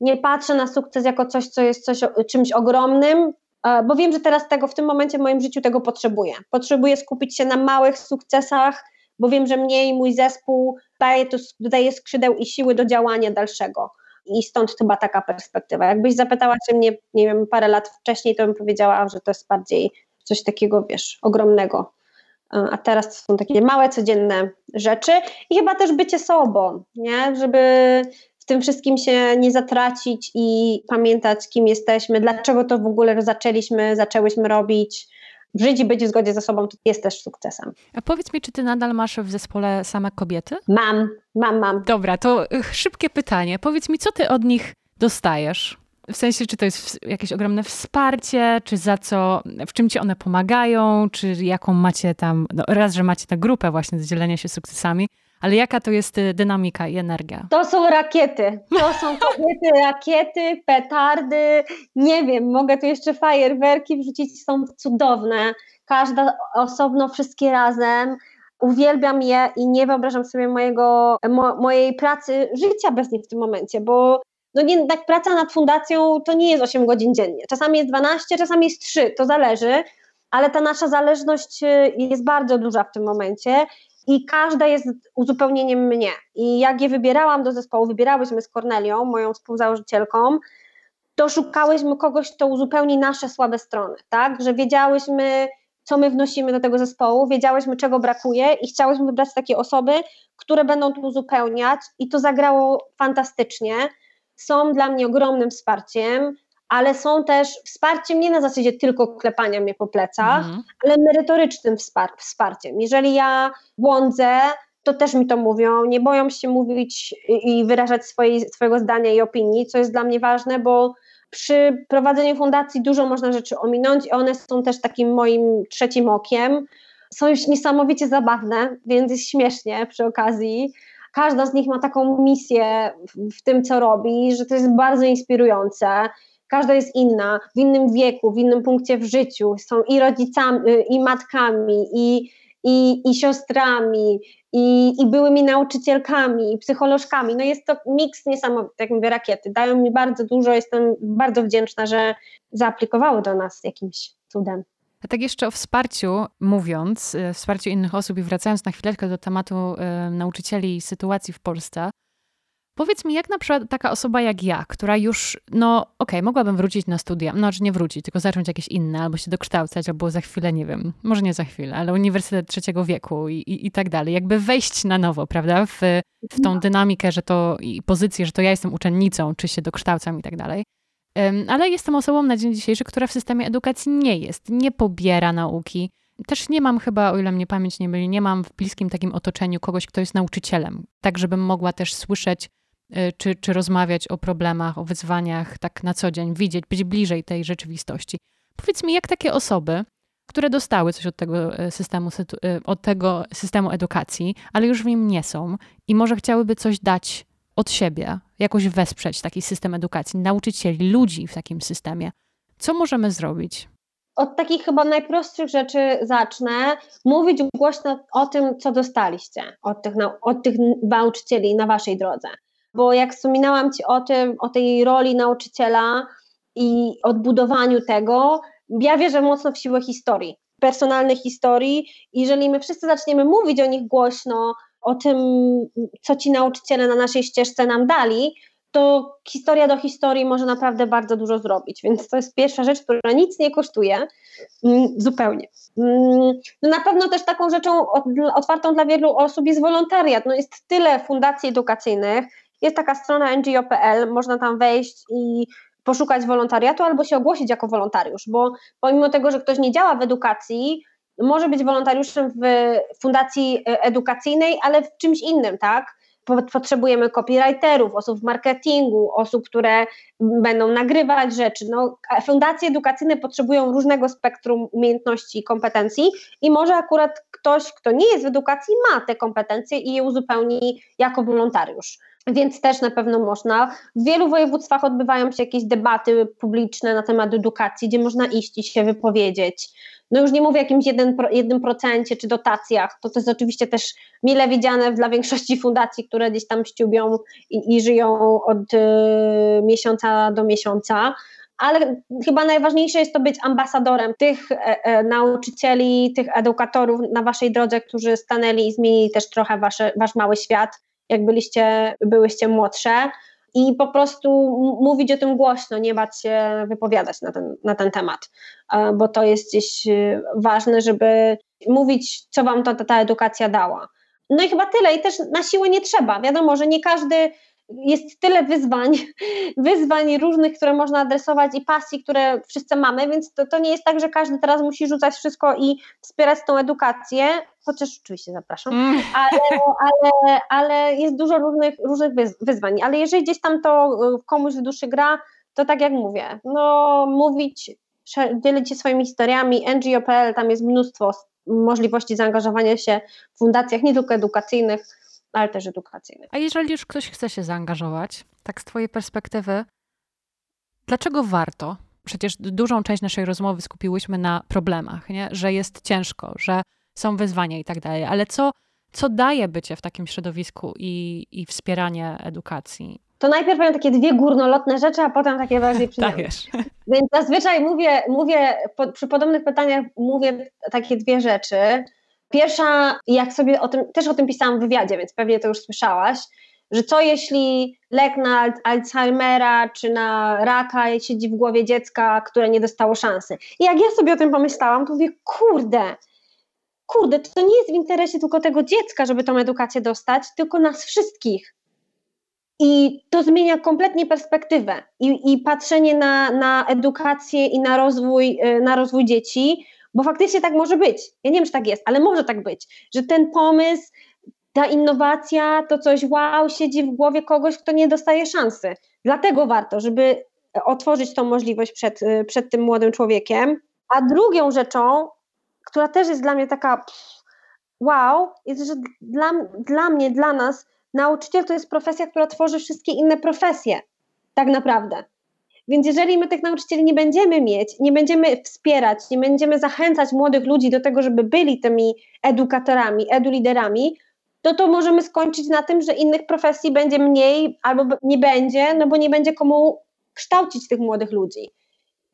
S2: Nie patrzę na sukces jako coś, co jest coś, czymś ogromnym, e, bo wiem, że teraz tego w tym momencie w moim życiu tego potrzebuję. Potrzebuję skupić się na małych sukcesach, bo wiem, że mnie i mój zespół daje, to, daje skrzydeł i siły do działania dalszego. I stąd chyba taka perspektywa. Jakbyś zapytała się mnie, nie wiem, parę lat wcześniej, to bym powiedziała, że to jest bardziej coś takiego, wiesz, ogromnego. A teraz to są takie małe, codzienne rzeczy i chyba też bycie sobą, nie? Żeby w tym wszystkim się nie zatracić i pamiętać, kim jesteśmy, dlaczego to w ogóle zaczęliśmy, zaczęłyśmy robić żyć i być w zgodzie ze sobą to jest też sukcesem.
S1: A powiedz mi, czy ty nadal masz w zespole same kobiety?
S2: Mam, mam, mam.
S1: Dobra, to szybkie pytanie. Powiedz mi, co ty od nich dostajesz? W sensie, czy to jest jakieś ogromne wsparcie, czy za co, w czym ci one pomagają, czy jaką macie tam, no raz, że macie tę grupę właśnie do dzielenia się sukcesami, ale jaka to jest y, dynamika i energia?
S2: To są rakiety. To są kobiety, rakiety, petardy. Nie wiem, mogę tu jeszcze fajerwerki wrzucić, są cudowne. Każda osobno, wszystkie razem. Uwielbiam je i nie wyobrażam sobie mojego, mo, mojej pracy, życia bez nich w tym momencie, bo no nie, tak praca nad fundacją to nie jest 8 godzin dziennie. Czasami jest 12, czasami jest 3, to zależy, ale ta nasza zależność y, jest bardzo duża w tym momencie i każda jest uzupełnieniem mnie. I jak je wybierałam do zespołu, wybierałyśmy z Kornelią, moją współzałożycielką, to szukałyśmy kogoś, kto uzupełni nasze słabe strony, tak? Że wiedziałyśmy, co my wnosimy do tego zespołu, wiedziałyśmy, czego brakuje i chciałyśmy wybrać takie osoby, które będą to uzupełniać i to zagrało fantastycznie. Są dla mnie ogromnym wsparciem ale są też wsparciem nie na zasadzie tylko klepania mnie po plecach, mhm. ale merytorycznym wspar wsparciem. Jeżeli ja błądzę, to też mi to mówią, nie boją się mówić i wyrażać swojej, swojego zdania i opinii, co jest dla mnie ważne, bo przy prowadzeniu fundacji dużo można rzeczy ominąć i one są też takim moim trzecim okiem. Są już niesamowicie zabawne, więc jest śmiesznie przy okazji. Każda z nich ma taką misję w, w tym, co robi, że to jest bardzo inspirujące każda jest inna, w innym wieku, w innym punkcie w życiu, są i rodzicami, y, i matkami, i, i, i siostrami, i, i byłymi nauczycielkami, i psycholożkami. No jest to miks niesamowity, jak mówię, rakiety. Dają mi bardzo dużo, jestem bardzo wdzięczna, że zaaplikowały do nas jakimś cudem.
S1: A tak jeszcze o wsparciu mówiąc, e, wsparciu innych osób i wracając na chwileczkę do tematu y, nauczycieli i sytuacji w Polsce, Powiedz mi, jak na przykład taka osoba jak ja, która już, no okej, okay, mogłabym wrócić na studia, no czy znaczy nie wrócić, tylko zacząć jakieś inne, albo się dokształcać, albo za chwilę, nie wiem, może nie za chwilę, ale uniwersytet trzeciego wieku i, i, i tak dalej. Jakby wejść na nowo, prawda, w, w tą dynamikę, że to i pozycję, że to ja jestem uczennicą, czy się dokształcam i tak dalej. Ale jestem osobą na dzień dzisiejszy, która w systemie edukacji nie jest, nie pobiera nauki. Też nie mam chyba, o ile mnie pamięć nie myli, nie mam w bliskim takim otoczeniu kogoś, kto jest nauczycielem, tak żebym mogła też słyszeć czy, czy rozmawiać o problemach, o wyzwaniach tak na co dzień, widzieć, być bliżej tej rzeczywistości. Powiedz mi, jak takie osoby, które dostały coś od tego y, systemu, y, od tego systemu edukacji, ale już w nim nie są i może chciałyby coś dać od siebie, jakoś wesprzeć taki system edukacji, nauczycieli, ludzi w takim systemie. Co możemy zrobić?
S2: Od takich chyba najprostszych rzeczy zacznę. Mówić głośno o tym, co dostaliście od tych, od tych nauczycieli na waszej drodze bo jak wspominałam Ci o tym, o tej roli nauczyciela i odbudowaniu tego, ja wierzę mocno w siłę historii, personalnej historii. Jeżeli my wszyscy zaczniemy mówić o nich głośno, o tym, co ci nauczyciele na naszej ścieżce nam dali, to historia do historii może naprawdę bardzo dużo zrobić. Więc to jest pierwsza rzecz, która nic nie kosztuje mm, zupełnie. Mm, no na pewno też taką rzeczą otwartą dla wielu osób jest wolontariat. No jest tyle fundacji edukacyjnych, jest taka strona ngo.pl, można tam wejść i poszukać wolontariatu albo się ogłosić jako wolontariusz, bo pomimo tego, że ktoś nie działa w edukacji, może być wolontariuszem w fundacji e, edukacyjnej, ale w czymś innym, tak? Potrzebujemy copywriterów, osób w marketingu, osób, które będą nagrywać rzeczy. No, fundacje edukacyjne potrzebują różnego spektrum umiejętności i kompetencji i może akurat ktoś, kto nie jest w edukacji, ma te kompetencje i je uzupełni jako wolontariusz więc też na pewno można. W wielu województwach odbywają się jakieś debaty publiczne na temat edukacji, gdzie można iść i się wypowiedzieć. No już nie mówię o jakimś jednym procencie czy dotacjach, to, to jest oczywiście też mile widziane dla większości fundacji, które gdzieś tam ściubią i, i żyją od y, miesiąca do miesiąca, ale chyba najważniejsze jest to być ambasadorem tych e, e, nauczycieli, tych edukatorów na waszej drodze, którzy stanęli i zmienili też trochę wasze, wasz mały świat jak byliście, byłyście młodsze i po prostu mówić o tym głośno, nie bać się wypowiadać na ten, na ten temat, e, bo to jest gdzieś e, ważne, żeby mówić, co wam ta, ta edukacja dała. No i chyba tyle. I też na siłę nie trzeba. Wiadomo, że nie każdy jest tyle wyzwań, wyzwań różnych, które można adresować i pasji, które wszyscy mamy, więc to, to nie jest tak, że każdy teraz musi rzucać wszystko i wspierać tą edukację, chociaż oczywiście zapraszam, mm. ale, ale, ale jest dużo różnych, różnych wyzwań, ale jeżeli gdzieś tam to y, komuś w duszy gra, to tak jak mówię, no mówić, dzielić się swoimi historiami, NGO.pl, tam jest mnóstwo możliwości zaangażowania się w fundacjach, nie tylko edukacyjnych, ale też edukacyjnych.
S1: A jeżeli już ktoś chce się zaangażować, tak z Twojej perspektywy, dlaczego warto? Przecież dużą część naszej rozmowy skupiłyśmy na problemach, nie? że jest ciężko, że są wyzwania i tak dalej, ale co, co daje bycie w takim środowisku i, i wspieranie edukacji?
S2: To najpierw powiem takie dwie górnolotne rzeczy, a potem takie bardziej przyjemne. Więc zazwyczaj mówię, mówię po, przy podobnych pytaniach mówię takie dwie rzeczy. Pierwsza, jak sobie o tym, też o tym pisałam w wywiadzie, więc pewnie to już słyszałaś, że co jeśli lek na Alzheimera czy na raka siedzi w głowie dziecka, które nie dostało szansy. I jak ja sobie o tym pomyślałam, to mówię, kurde, kurde, to nie jest w interesie tylko tego dziecka, żeby tą edukację dostać, tylko nas wszystkich. I to zmienia kompletnie perspektywę i, i patrzenie na, na edukację i na rozwój, y, na rozwój dzieci, bo faktycznie tak może być. Ja nie wiem, czy tak jest, ale może tak być, że ten pomysł, ta innowacja, to coś wow, siedzi w głowie kogoś, kto nie dostaje szansy. Dlatego warto, żeby otworzyć tą możliwość przed, przed tym młodym człowiekiem. A drugą rzeczą, która też jest dla mnie taka wow, jest, że dla, dla mnie, dla nas nauczyciel to jest profesja, która tworzy wszystkie inne profesje, tak naprawdę. Więc jeżeli my tych nauczycieli nie będziemy mieć, nie będziemy wspierać, nie będziemy zachęcać młodych ludzi do tego, żeby byli tymi edukatorami, eduliderami, to to możemy skończyć na tym, że innych profesji będzie mniej albo nie będzie, no bo nie będzie komu kształcić tych młodych ludzi.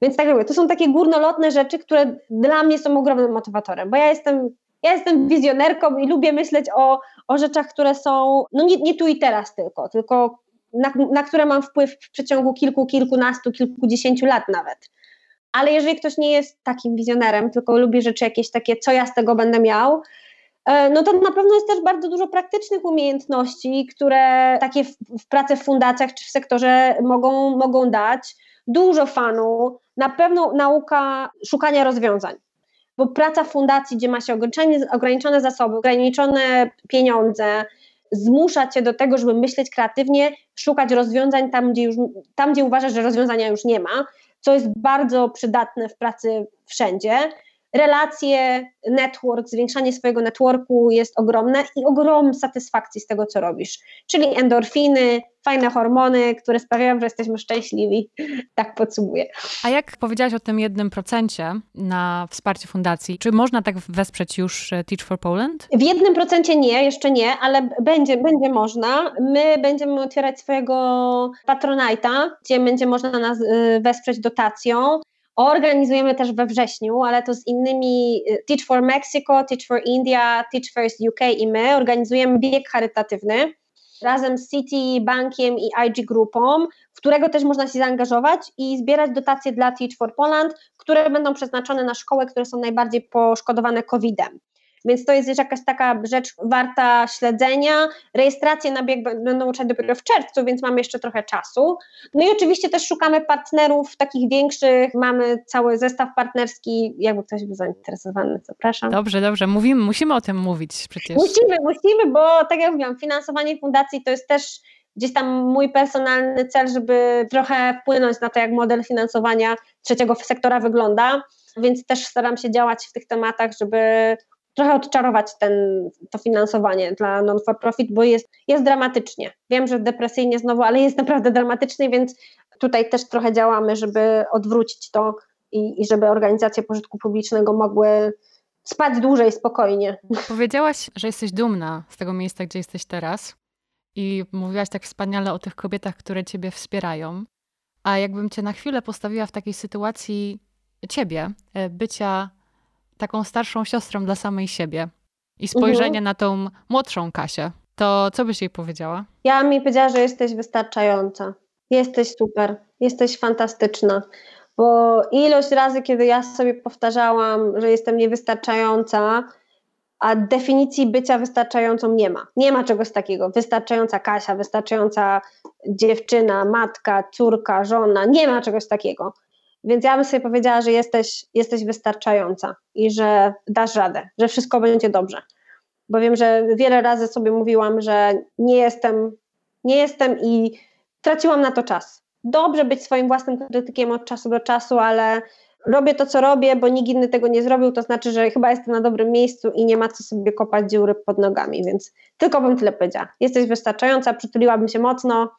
S2: Więc tak mówię, to są takie górnolotne rzeczy, które dla mnie są ogromnym motywatorem, bo ja jestem, ja jestem wizjonerką i lubię myśleć o, o rzeczach, które są, no nie, nie tu i teraz tylko, tylko na, na które mam wpływ w przeciągu kilku, kilkunastu, kilkudziesięciu lat nawet. Ale jeżeli ktoś nie jest takim wizjonerem, tylko lubi rzeczy jakieś takie, co ja z tego będę miał, e, no to na pewno jest też bardzo dużo praktycznych umiejętności, które takie w, w pracy w fundacjach czy w sektorze mogą, mogą dać. Dużo fanu, na pewno nauka szukania rozwiązań. Bo praca w fundacji, gdzie ma się ograniczone, ograniczone zasoby, ograniczone pieniądze, zmusza cię do tego, żeby myśleć kreatywnie, szukać rozwiązań tam, gdzie, już, tam, gdzie uważasz, że rozwiązania już nie ma, co jest bardzo przydatne w pracy wszędzie relacje, network, zwiększanie swojego networku jest ogromne i ogrom satysfakcji z tego, co robisz. Czyli endorfiny, fajne hormony, które sprawiają, że jesteśmy szczęśliwi. Tak podsumuję.
S1: A jak powiedziałaś o tym jednym procencie na wsparcie fundacji, czy można tak wesprzeć już e, Teach for Poland?
S2: W jednym procencie nie, jeszcze nie, ale będzie, będzie można. My będziemy otwierać swojego Patronite'a, gdzie będzie można nas e, wesprzeć dotacją. Organizujemy też we wrześniu, ale to z innymi y, Teach for Mexico, Teach for India, Teach First UK i my organizujemy bieg charytatywny razem z City Bankiem i IG Grupą, w którego też można się zaangażować i zbierać dotacje dla Teach for Poland, które będą przeznaczone na szkoły, które są najbardziej poszkodowane COVID-em. Więc to jest jakaś taka rzecz warta śledzenia. Rejestracje na bieg będą ruszać dopiero w czerwcu, więc mamy jeszcze trochę czasu. No i oczywiście też szukamy partnerów takich większych. Mamy cały zestaw partnerski. Jakby ktoś był zainteresowany, zapraszam.
S1: Dobrze, dobrze. Mówimy, musimy o tym mówić przecież.
S2: Musimy, musimy, bo tak jak mówiłam, finansowanie fundacji to jest też gdzieś tam mój personalny cel, żeby trochę wpłynąć na to, jak model finansowania trzeciego sektora wygląda, więc też staram się działać w tych tematach, żeby trochę odczarować ten, to finansowanie dla non-for-profit, bo jest, jest dramatycznie. Wiem, że depresyjnie znowu, ale jest naprawdę dramatycznie, więc tutaj też trochę działamy, żeby odwrócić to i, i żeby organizacje pożytku publicznego mogły spać dłużej, spokojnie.
S1: Powiedziałaś, że jesteś dumna z tego miejsca, gdzie jesteś teraz i mówiłaś tak wspaniale o tych kobietach, które ciebie wspierają. A jakbym cię na chwilę postawiła w takiej sytuacji ciebie, e, bycia taką starszą siostrą dla samej siebie i spojrzenie mhm. na tą młodszą Kasię, to co byś jej powiedziała?
S2: Ja mi powiedziała, że jesteś wystarczająca. Jesteś super, jesteś fantastyczna. Bo ilość razy, kiedy ja sobie powtarzałam, że jestem niewystarczająca, a definicji bycia wystarczającą nie ma. Nie ma czegoś takiego. Wystarczająca Kasia, wystarczająca dziewczyna, matka, córka, żona. Nie ma czegoś takiego. Więc ja bym sobie powiedziała, że jesteś, jesteś wystarczająca i że dasz radę, że wszystko będzie dobrze. Bo wiem, że wiele razy sobie mówiłam, że nie jestem, nie jestem i traciłam na to czas. Dobrze być swoim własnym krytykiem od czasu do czasu, ale robię to, co robię, bo nikt inny tego nie zrobił, to znaczy, że chyba jestem na dobrym miejscu i nie ma co sobie kopać dziury pod nogami, więc tylko bym tyle powiedziała. Jesteś wystarczająca, przytuliłabym się mocno,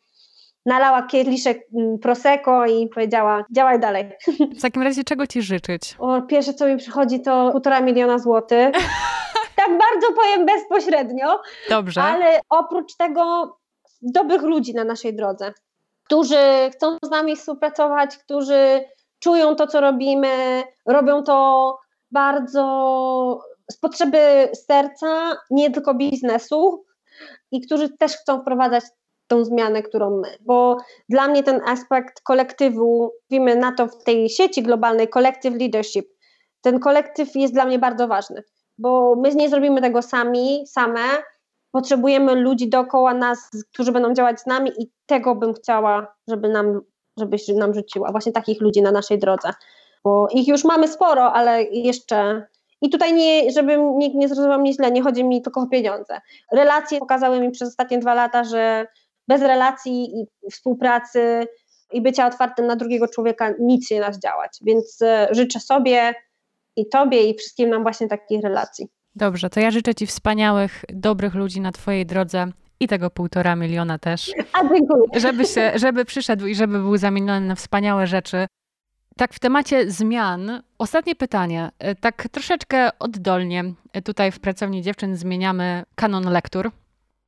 S2: nalała kieliszek mm, Prosecco i powiedziała, działaj dalej.
S1: W takim razie czego Ci życzyć?
S2: O, pierwsze co mi przychodzi to półtora miliona złotych. tak bardzo powiem bezpośrednio.
S1: Dobrze.
S2: Ale oprócz tego dobrych ludzi na naszej drodze, którzy chcą z nami współpracować, którzy czują to, co robimy, robią to bardzo z potrzeby serca, nie tylko biznesu i którzy też chcą wprowadzać tą zmianę, którą my. Bo dla mnie ten aspekt kolektywu, mówimy na to w tej sieci globalnej, collective leadership, ten kolektyw jest dla mnie bardzo ważny, bo my nie zrobimy tego sami, same, potrzebujemy ludzi dookoła nas, którzy będą działać z nami i tego bym chciała, żeby nam, żebyś nam rzuciła, właśnie takich ludzi na naszej drodze, bo ich już mamy sporo, ale jeszcze. I tutaj nie, żeby nikt nie zrozumiał mnie źle, nie chodzi mi tylko o pieniądze. Relacje pokazały mi przez ostatnie dwa lata, że bez relacji i współpracy i bycia otwartym na drugiego człowieka nic nie da działać. Więc e, życzę sobie i Tobie i wszystkim nam właśnie takich relacji.
S1: Dobrze, to ja życzę Ci wspaniałych, dobrych ludzi na Twojej drodze i tego półtora miliona też.
S2: A dziękuję.
S1: Żeby, się, żeby przyszedł i żeby był zamieniony na wspaniałe rzeczy. Tak, w temacie zmian, ostatnie pytanie. E, tak troszeczkę oddolnie e, tutaj w Pracowni Dziewczyn zmieniamy kanon lektur.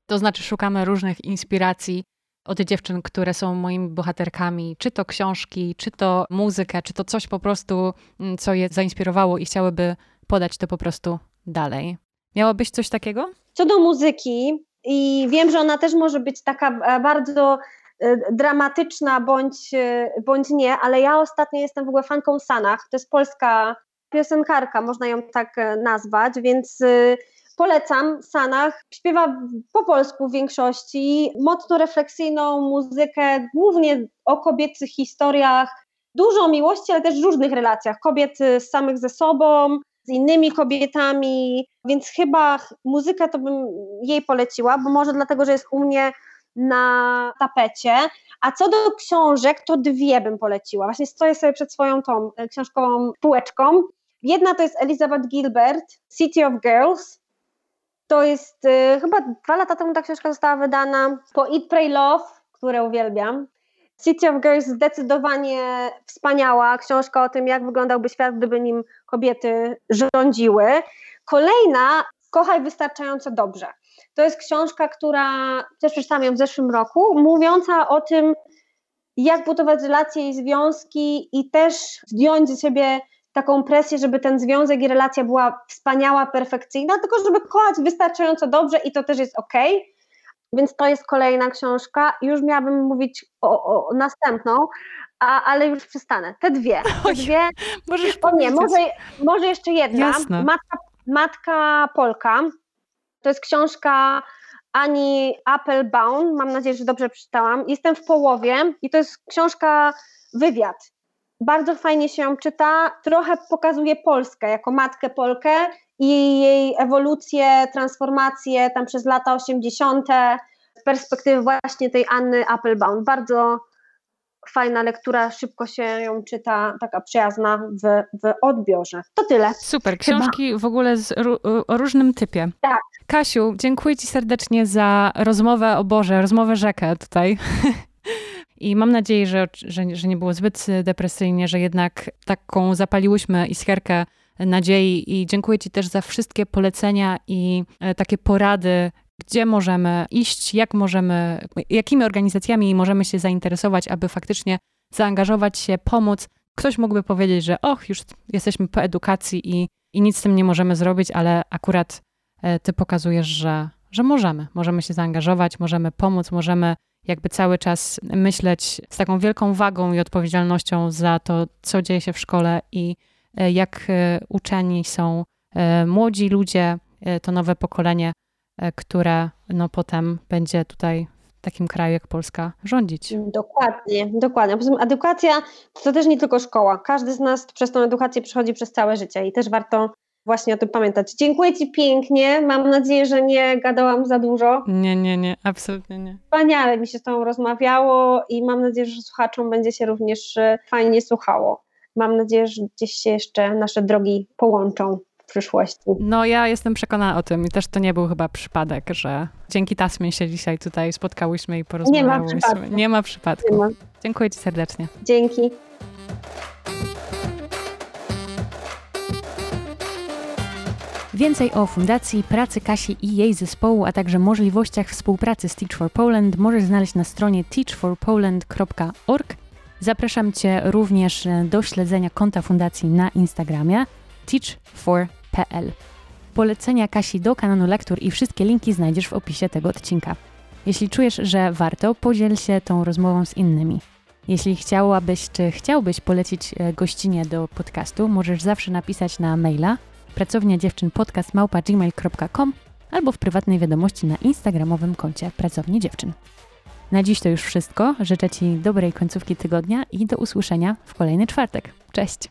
S1: To znaczy szukamy różnych inspiracji od dziewczyn, które są moimi bohaterkami, czy to książki, czy to muzykę, czy to coś po prostu, mm, co je zainspirowało i chciałyby podać to po prostu dalej. Miałabyś coś takiego?
S2: Co do muzyki, i wiem, że ona też może być taka e, bardzo e, dramatyczna bądź, e, bądź nie, ale ja ostatnio jestem w ogóle fanką Sanach. To jest polska piosenkarka, można ją tak nazwać, więc polecam Sanach. Śpiewa po polsku w większości, mocno refleksyjną muzykę, głównie o kobiecych historiach, dużo miłości, ale też różnych relacjach kobiet samych ze sobą, z innymi kobietami, więc chyba muzykę to bym jej poleciła, bo może dlatego, że jest u mnie na tapecie. A co do książek, to dwie bym poleciła. Właśnie stoję sobie przed swoją tą e, książkową półeczką. Jedna to jest Elizabeth Gilbert, City of Girls. To jest y, chyba dwa lata temu ta książka została wydana po Eat, Pray, Love, które uwielbiam. City of Girls zdecydowanie wspaniała książka o tym, jak wyglądałby świat, gdyby nim kobiety rządziły. Kolejna, Kochaj wystarczająco dobrze. To jest książka, która też przeczytałam ją w zeszłym roku, mówiąca o tym, jak budować relacje i związki i też zdjąć z siebie taką presję, żeby ten związek i relacja była wspaniała, perfekcyjna, tylko żeby kochać wystarczająco dobrze i to też jest ok. Więc to jest kolejna książka. Już miałabym mówić o, o następną, a, ale już przestanę. Te dwie. Te dwie.
S1: Możesz
S2: o nie, może, może jeszcze jedna. Matka, Matka Polka. To jest książka Ani Applebaum. Mam nadzieję, że dobrze przeczytałam. Jestem w połowie i to jest książka wywiad. Bardzo fajnie się ją czyta. Trochę pokazuje Polskę jako matkę Polkę i jej ewolucję, transformację tam przez lata 80. z perspektywy właśnie tej Anny Applebaum. Bardzo fajna lektura, szybko się ją czyta, taka przyjazna w, w odbiorze. To tyle.
S1: Super, książki Chyba. w ogóle z, o różnym typie.
S2: Tak.
S1: Kasiu, dziękuję Ci serdecznie za rozmowę o Boże, rozmowę rzekę tutaj. I mam nadzieję, że, że, że nie było zbyt depresyjnie, że jednak taką zapaliłyśmy iskierkę nadziei i dziękuję Ci też za wszystkie polecenia i e, takie porady, gdzie możemy iść, jak możemy, jakimi organizacjami możemy się zainteresować, aby faktycznie zaangażować się, pomóc. Ktoś mógłby powiedzieć, że och, już jesteśmy po edukacji i, i nic z tym nie możemy zrobić, ale akurat e, Ty pokazujesz, że, że możemy. Możemy się zaangażować, możemy pomóc, możemy jakby cały czas myśleć z taką wielką wagą i odpowiedzialnością za to, co dzieje się w szkole i E, jak e, uczeni są e, młodzi ludzie, to nowe pokolenie, które no potem będzie tutaj w takim kraju jak Polska rządzić.
S2: Dokładnie, dokładnie. Poza tym edukacja to też nie tylko szkoła. Każdy z nas przez tą edukację przechodzi przez całe życie i też warto właśnie o tym pamiętać. Dziękuję Ci pięknie. Mam nadzieję, że nie gadałam za dużo.
S1: Nie, nie, nie, absolutnie nie.
S2: Wspaniale mi się z Tobą rozmawiało i mam nadzieję, że słuchaczom będzie się również fajnie słuchało mam nadzieję, że gdzieś się jeszcze nasze drogi połączą w przyszłości.
S1: No ja jestem przekonana o tym i też to nie był chyba przypadek, że dzięki Tasmie się dzisiaj tutaj spotkałyśmy i porozmawiałyśmy. Nie ma przypadku. Nie ma przypadku. Nie ma. Dziękuję Ci serdecznie.
S2: Dzięki.
S1: Więcej o fundacji, pracy Kasi i jej zespołu, a także możliwościach współpracy z Teach for Poland możesz znaleźć na stronie teachforpoland.org Zapraszam Cię również do śledzenia konta fundacji na Instagramie teach4.pl. Polecenia Kasi do kanonu lektur i wszystkie linki znajdziesz w opisie tego odcinka. Jeśli czujesz, że warto, podziel się tą rozmową z innymi. Jeśli chciałabyś czy chciałbyś polecić e, gościnie do podcastu, możesz zawsze napisać na maila pracownia dziewczyn podcast albo w prywatnej wiadomości na instagramowym koncie Pracowni Dziewczyn. Na dziś to już wszystko. Życzę Ci dobrej końcówki tygodnia i do usłyszenia w kolejny czwartek. Cześć!